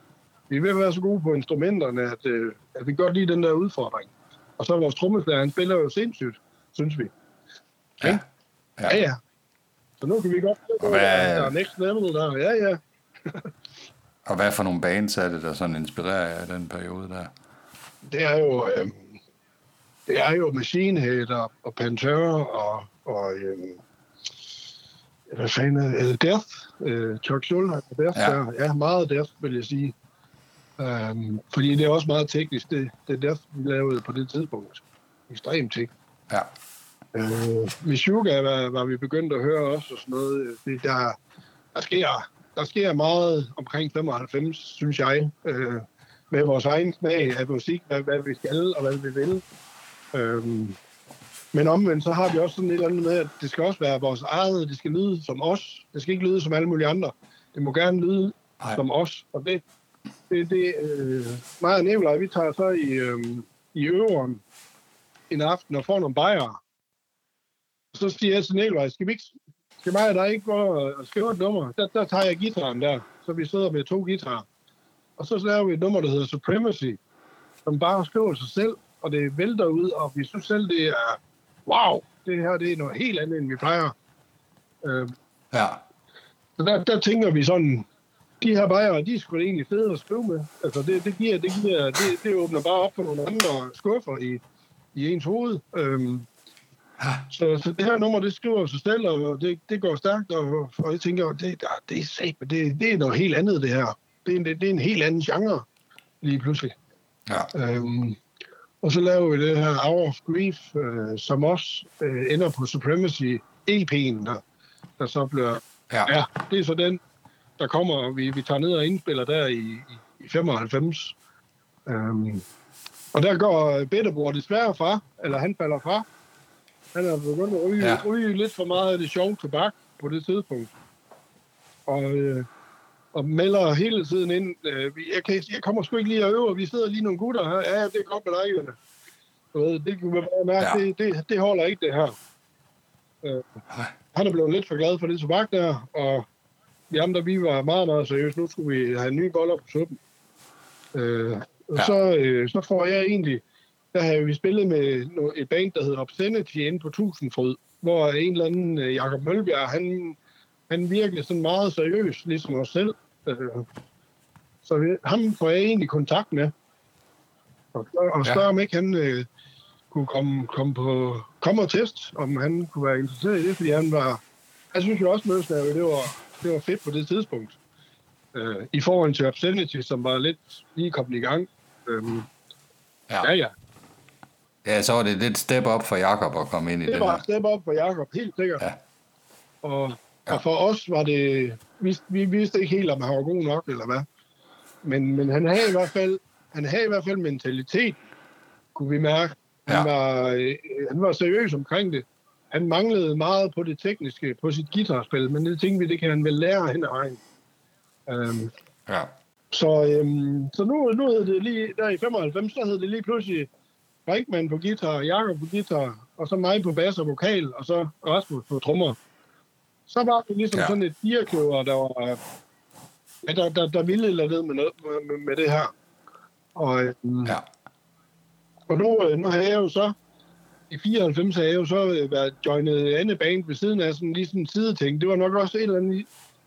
vi er ved at være så gode på instrumenterne, at, øh, at vi godt lide den der udfordring. Og så er vores trommeslager, han spiller jo sindssygt, synes vi.
Ja.
Ja,
Ja.
ja. Så nu kan vi godt
Og hvad-
der next level der. Ja, ja.
Og hvad for nogle bands er det, der sådan inspirerer jer i den periode der?
Det er jo, øh, det er jo Machine Head og, og Pantera og, og øh, hvad fanden er det? Death. Øh, Chuck Schuldiner og Death.
Ja.
Ja. ja, meget Death, vil jeg sige. Um, fordi det er også meget teknisk, det, det Death, vi lavede på det tidspunkt. Ekstremt teknisk.
Ja.
Øh, Mishuga var, var vi begyndt at høre også og sådan noget. Det, der, der, sker, der sker meget omkring 95, synes jeg, øh, med vores egen smag af musik, hvad, hvad vi skal og hvad vi vil. Øh, men omvendt, så har vi også sådan et eller andet med, at det skal også være vores eget, det skal lyde som os. Det skal ikke lyde som alle mulige andre. Det må gerne lyde.
Nej.
som os. Og det, det, det øh, mig og Nicolaj, vi tager så i, øh, i øveren en aften og får nogle bajere. Så siger jeg til Nikolaj, skal vi ikke, skal mig og dig ikke gå og skrive et nummer? Der, der tager jeg gitaren der, så vi sidder med to guitarer. Og så laver vi et nummer, der hedder Supremacy, som bare skriver sig selv, og det vælter ud, og vi synes selv, det er, wow, det her det er noget helt andet, end vi plejer. Øh,
Ja.
så der, der tænker vi sådan, de her bajere, de er sgu da egentlig fede at skrive med. Altså det, det, giver, det, giver, det, det åbner bare op for nogle andre skuffer i, i ens hoved. Øhm, så, så det her nummer, det skriver sig selv, og det, det går stærkt, og, og jeg tænker, det, det, er sat, det, det er noget helt andet, det her. Det er, en- det, det er en helt anden genre, lige pludselig.
Ja.
Øhm, og så laver vi det her Hour of Grief, øh, som også øh, ender på Supremacy EP'en, der, der så bliver
Ja.
Ja, det er så den, der kommer, og vi, vi tager ned og indspiller der i, i, i 95. Øhm, Og der går Bitterbror desværre fra, eller han falder fra. Han er begyndt at ryge,
Ja.
ryge lidt for meget af det sjove tobak på det tidspunkt. Og, øh, og melder hele tiden ind, øh, jeg, kan, jeg kommer sgu ikke lige at øve, vi sidder lige nogle gutter her. Ja, det er godt med dig, ved, det kan man bare mærke,
ja.
det, det, det holder ikke det her. Øh, han er blevet lidt for glad for det tobak der, og vi andre, vi var meget, meget seriøse. Nu skulle vi have nye boller på suppen. Øh, og
Ja.
ja. så, øh, så får jeg egentlig... Der har vi spillet med et band, der hedder Obscenity inde på Tusindfryd, hvor en eller anden øh, Jakob Mølbjerg, han, han virkelig sådan meget seriøs, ligesom os selv. Øh, så vi, ham får jeg egentlig kontakt med. Og, og
Ja.
spørger, om ikke han øh, kunne komme, komme, på, komme og test, om han kunne være interesseret i det, fordi han var... Jeg synes jo også, Møsnave, det var, det var fedt på det tidspunkt. Øh, I forhold til Obscenity, som var lidt lige kommet i gang. Øhm,
Ja.
ja, ja.
Ja, så var det lidt step up for Jakob at komme ind i det,
Det var
her.
step op for Jakob, helt sikkert.
Ja.
Og,
Ja.
og for os var det... Vi, vi vidste ikke helt, om han var god nok, eller hvad. Men, men han havde i hvert fald han havde i hvert fald mentalitet, kunne vi mærke. Han,
Ja.
var, øh, han var seriøs omkring det. Han manglede meget på det tekniske, på sit guitarspil, men det tænkte vi, det kan han vel lære hen ad vejen. Øhm,
Ja.
så, øhm, så nu, nu hed det lige, der i 95, så hed det lige pludselig Brinkmann på guitar, Jakob på guitar, og så mig på bass og vokal, og så Rasmus på trommer. Så var det ligesom
Ja.
sådan et direkløver, der var, ja, der, der, der ville eller ved med, noget, med, med, med det her. Og, øhm,
Ja.
og nu, øh, nu har jeg jo så, i 94 har jeg jo så øh, været joinet andet band ved siden af sådan lige sådan en sideting. Det var nok også et eller andet, en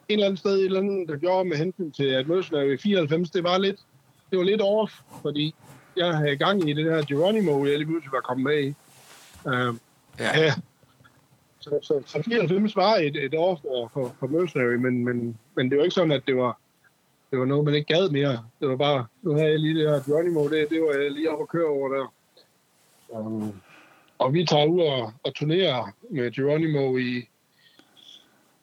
eller anden sted, et eller andet, der gjorde med hensyn til, at Møsler i 94, det var lidt, det var lidt off, fordi jeg havde gang i det der Geronimo, jeg lige pludselig var kommet med i. Uh,
Ja.
ja. Så, så, så 94 var et, et år for, for, for Mercenary, men, men, men det var ikke sådan, at det var, det var noget, man ikke gad mere. Det var bare, nu havde jeg lige det her Geronimo, det, det var jeg lige oppe at køre over der. Um, og vi tager ud og, og turnerer med Geronimo i,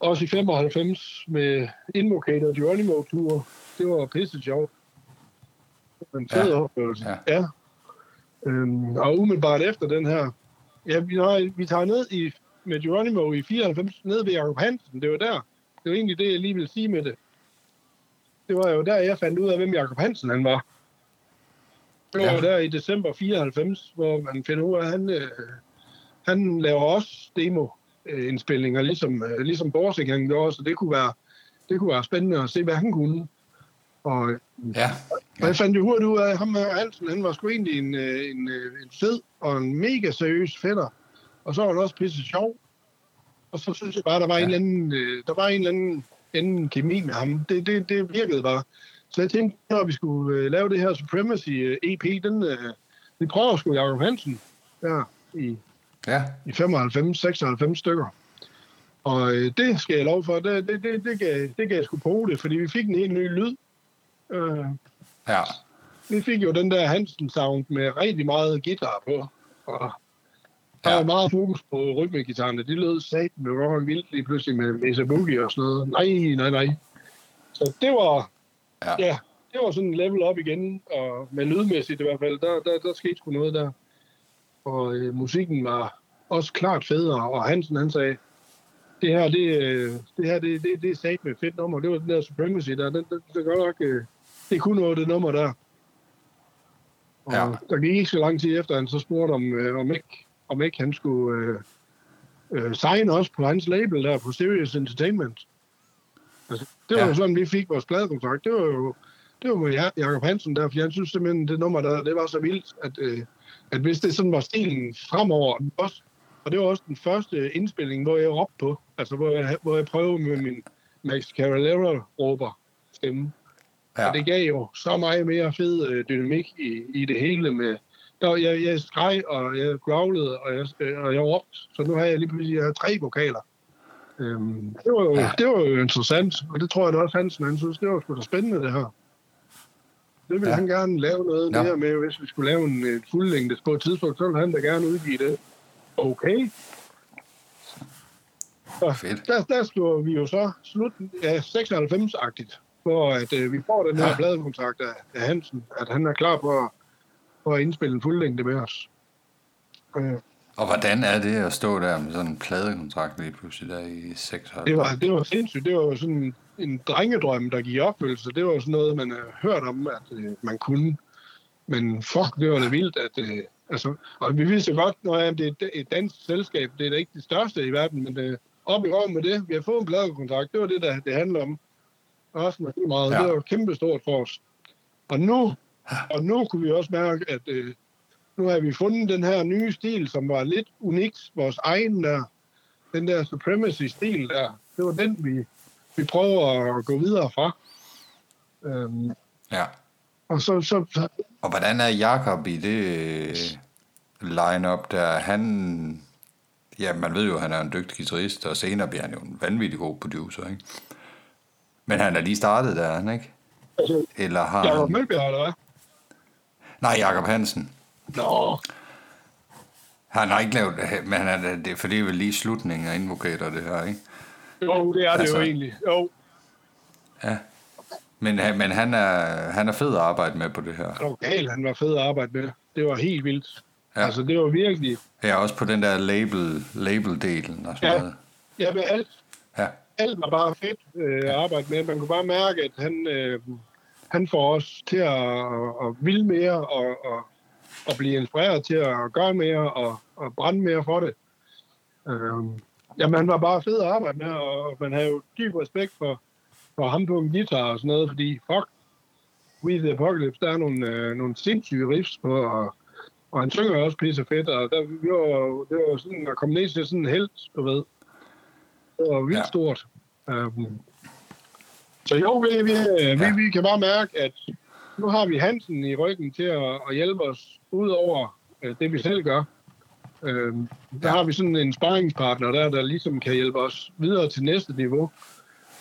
også i 95 med Invocator Geronimo Tour. Det var pisse sjovt. En fed
Ja.
ja. oplevelse.
Ja.
ja. Øhm, og umiddelbart efter den her, ja, vi, nej, vi tager ned i, med Geronimo i 94, ned ved Jacob Hansen. Det var der. Det var egentlig det, jeg lige ville sige med det. Det var jo der, jeg fandt ud af, hvem Jacob Hansen han var. Det var
Ja.
ja. der i december 94, hvor man finder ud af, at han, øh, han laver også demo-indspillinger, ligesom, øh, ligesom Borsing han gjorde, så det kunne, være, det kunne være spændende at se, hvad han kunne. Og
Ja.
og jeg fandt jo hurtigt ud af, at ham her Hansen, han var sgu egentlig en, øh, en, øh, en fed og en mega seriøs fætter. Og så var han også pisse sjov. Og så synes jeg bare, der var
Ja.
ja. en eller anden, øh, der var en eller anden, anden kemi med ham. Det, det, det virkede bare. Så jeg tænkte, når vi skulle øh, lave det her Supremacy øh, EP, den, øh, vi prøver sgu Jacob Hansen der i,
Ja.
i 95-96 stykker. Og øh, det skal jeg lov for, det, det, det, det, gav, det gav jeg sgu på det, fordi vi fik en helt ny lyd. Øh,
Ja.
vi fik jo den der Hansen-sound med rigtig meget guitar på. Og der
Ja.
var meget fokus på rytmegitarrene. De lød sat med rock vildt lige pludselig med Mesa Boogie og sådan noget. Nej, nej, nej. Så det var,
Ja.
ja, det var sådan en level op igen, og med lydmæssigt i hvert fald, der, der, der skete sgu noget der. Og øh, musikken var også klart federe, og Hansen han sagde, det her, det, øh, det her, det, det, det er sat med fedt nummer. Det var den der Supremacy der. Den, den, det, godt nok, øh, det kunne noget, det nummer der. Og
ja.
der gik ikke så lang tid efter, han så spurgte, om, øh, om, ikke, om ikke han skulle øh, øh, signe også på hans label der på Serious Entertainment. Altså, det var
Ja.
jo sådan, vi fik vores pladekontrakt. Det var jo det var med Ja- Jacob Hansen der, for jeg synes simpelthen, det nummer der, det var så vildt, at, øh, at hvis det sådan var stilen fremover, også, og det var også den første indspilning, hvor jeg råbte på, altså hvor jeg, hvor jeg prøvede med min Max Cavalera-råber stemme. Ja.
Ja.
Og det gav jo så meget mere fed øh, dynamik i, i det hele med... Der, jeg, jeg skreg, og jeg growlede, og jeg, øh, og jeg råbte. Så nu har jeg lige pludselig jeg har tre vokaler. Øhm, det, var jo,
Ja.
det var jo interessant, og det tror jeg da også Hansen, han synes, det var sgu da spændende det her. Det ville
Ja.
han gerne lave noget
Ja.
der med, hvis vi skulle lave en, en fuldlængde på et tidspunkt, så ville han da gerne udgive det. Okay. Så
Fedt.
der, der skriver vi jo så slut ja, 96-agtigt, hvor at, øh, vi får den her
Ja.
pladekontrakt af, af Hansen, at han er klar på at, for at indspille en fuldlængde med os. Øh,
Og hvordan er det at stå der med sådan en pladekontrakt lige pludselig der i 96?
Det var, det var sindssygt. Det var jo sådan en, en drengedrøm, der gik opfyldelse. Det var jo sådan noget, man har hørt om, at øh, man kunne. Men fuck, det var det vildt, at... Øh, altså, og vi vidste godt, at det er et- dansk selskab. Det er da ikke det største i verden, men øh, op i år med det. Vi har fået en pladekontrakt. Det var det, der det handler om. Og også med meget.
Ja.
Det var kæmpe stort for os. Og nu, og nu kunne vi også mærke, at øh, nu har vi fundet den her nye stil, som var lidt unikt. Vores egen der. Den der supremacy-stil der. Det var den, vi, vi prøver at gå videre fra. Øhm,
Ja.
og så, så, så
Og hvordan er Jakob i det øh, line-up der? Han, ja, man ved jo, at han er en dygtig guitarist, og senere bliver han jo en vanvittig god producer, ikke? Men han er lige startet der, er han ikke?
altså,
Eller har
Jacob
han...
Mølbjerg, eller hvad?
Nej, Jakob Hansen.
Nå,
Han har ikke lavet men han er, det, for det er vel lige slutningen af Invocator, det her, ikke?
jo, det er det
Altså-
jo egentlig. Jo,
Ja. Men, han- men han, er, han er fed at arbejde med på det her.
det var galt, han var fed at arbejde med. Det var helt vildt.
Ja.
Altså, det var virkelig...
Ja, også på den der label, label-delen og sådan
Ja.
noget.
Ja, men alt,
Ja.
alt var bare fedt øh, at arbejde med. Man kunne bare mærke, at han, øh, han får os til at, at, at ville mere og, og, og blive inspireret til at gøre mere og, og brænde mere for det. Øh, jamen, han var bare fed at arbejde med, og man havde jo dyb respekt for, for ham på en guitar og sådan noget, fordi fuck, We The Apocalypse, der er nogle, øh, nogle sindssyge riffs på, og, og han synger også pisse fedt, og der, vi var, det var sådan at komme ned til sådan en helt, du ved. Det var vildt
Ja.
ja. stort. Um, så jo, vi, vi, ja. vi, vi kan bare mærke, at nu har vi Hansen i ryggen til at, at hjælpe os ud over øh, det, vi selv gør. Øhm, der
Ja.
har vi sådan en sparringspartner der, der ligesom kan hjælpe os videre til næste niveau.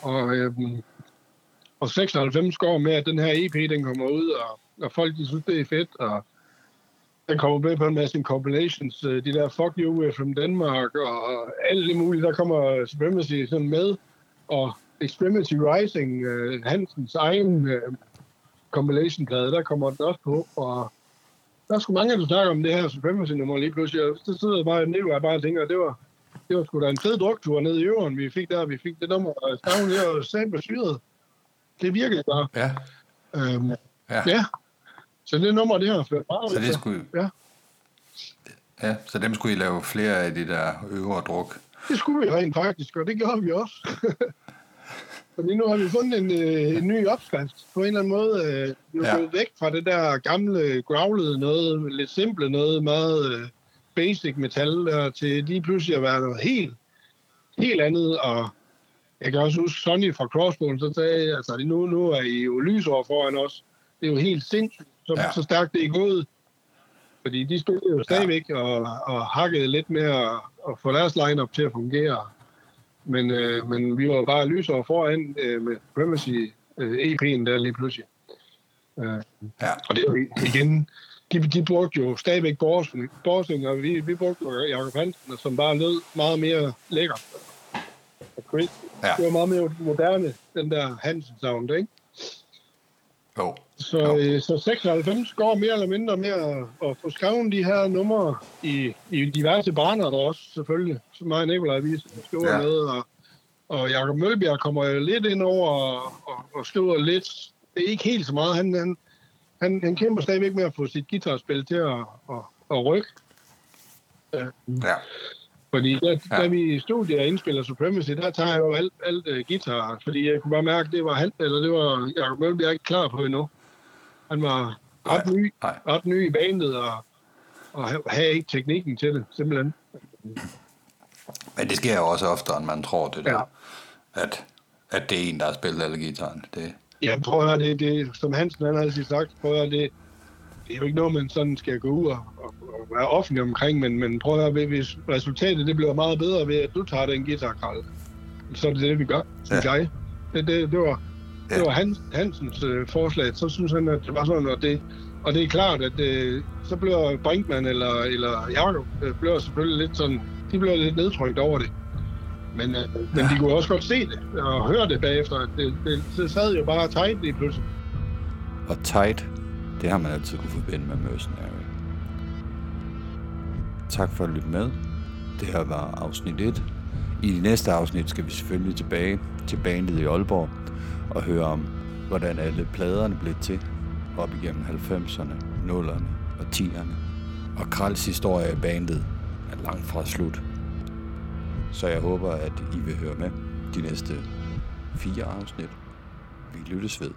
Og, øhm, og 96 går med, at den her EP, den kommer ud, og, og folk, de synes, det er fedt, og den kommer med på en masse compilations, øh, de der Fuck You We're from Denmark, og, og alt det mulige, der kommer Supremacy sådan med, og Extremity Rising, øh, Hansens egen øh, compilation-plade, der kommer den også på, og der er sgu mange, der snakker om det her Supremacy-nummer lige pludselig, og så sidder jeg bare nede og bare tænker, det var, det var sgu da en fed druktur nede i øveren, vi fik der, vi fik det nummer, og der var sandt syret. Det virkede bare.
Ja.
Øhm,
Ja.
ja. Så det nummer, det har ført meget.
Så det skulle...
Ja.
Ja, så dem skulle I lave flere af de der øvre druk.
Det skulle vi rent faktisk, og det gjorde vi også. Fordi nu har vi fundet en, øh, en ny opskrift på en eller anden måde. Øh, vi er
Ja.
gået væk fra det der gamle, growlede noget, lidt simple noget, meget øh, basic metal, der, til lige pludselig at være noget helt, helt andet. Og jeg kan også huske Sonny fra Crossbones, så sagde altså nu, nu er I jo lysår foran os. Det er jo helt sindssygt, så,
Ja.
så stærkt det er gået. Fordi de spillede jo stadigvæk ja. og, og hakkede lidt med at, at få deres line-up til at fungere. Men, øh, men vi var bare lysere foran øh, med Supremacy øh, EP'en der lige pludselig. Øh,
Ja.
og det er igen, de, de brugte jo stadigvæk Borsing, og vi, vi brugte jo Jacob Hansen, som bare lød meget mere lækker.
Ja.
det var meget mere moderne, den der Hansen sound, ikke?
Jo.
Så,
Jo.
øh, så 96 går mere eller mindre med at, at få skrevet de her numre i, i diverse brænder der også, selvfølgelig. Så mig og Nikolaj, vi skriver
Ja.
ja. med, og, og Jacob Mølbjerg kommer lidt ind over og, og, og skriver lidt. Det er ikke helt så meget. Han, han, han, han kæmper stadigvæk med at få sit guitarspil til at, at, at rykke. Øh,
Ja.
Fordi da,
Ja.
da vi i studiet indspiller Supremacy, der tager jeg jo alt, alt uh, guitar, fordi jeg kunne bare mærke, at det var han, eller det var Jacob Mølbjerg ikke klar på endnu. Han var ret
Nej,
ny,
nej.
ret ny i bandet, og, og ha- havde ikke teknikken til det, simpelthen.
Men det sker jo også oftere, end man tror, det der.
Ja.
At, at det er en, der har spillet alle gitaren. Det,
Ja, prøv at høre, det, det, som Hansen han har altid sagt, prøv at høre, det, det er jo ikke noget, man sådan skal gå ud og, og, og være offentlig omkring, men, men prøv at høre, hvis resultatet det bliver meget bedre ved, at du tager den guitarkrald, så er det det, vi gør, synes
Ja.
ja. jeg. Det, det, det var,
Ja.
det var Hans, Hansens øh, forslag, så synes han, at det var sådan, og det, og det er klart, at øh, så bliver Brinkmann eller, eller Jacob øh, bliver selvfølgelig lidt sådan, de bliver lidt nedtrykt over det. Men, øh, men de kunne også godt se det og høre det bagefter. Det, det, det sad jo bare tight lige pludselig.
og tight
det har man altid kunne forbinde med Mercenary. Tak for at lytte med. Det her var afsnit 1. I det næste afsnit skal vi selvfølgelig tilbage til bandet i Aalborg og høre om, hvordan alle pladerne blev til op igennem 90'erne, 0'erne og 10'erne. Og Krals historie af bandet er langt fra slut. Så jeg håber, at I vil høre med de næste fire afsnit. Vi lyttes ved.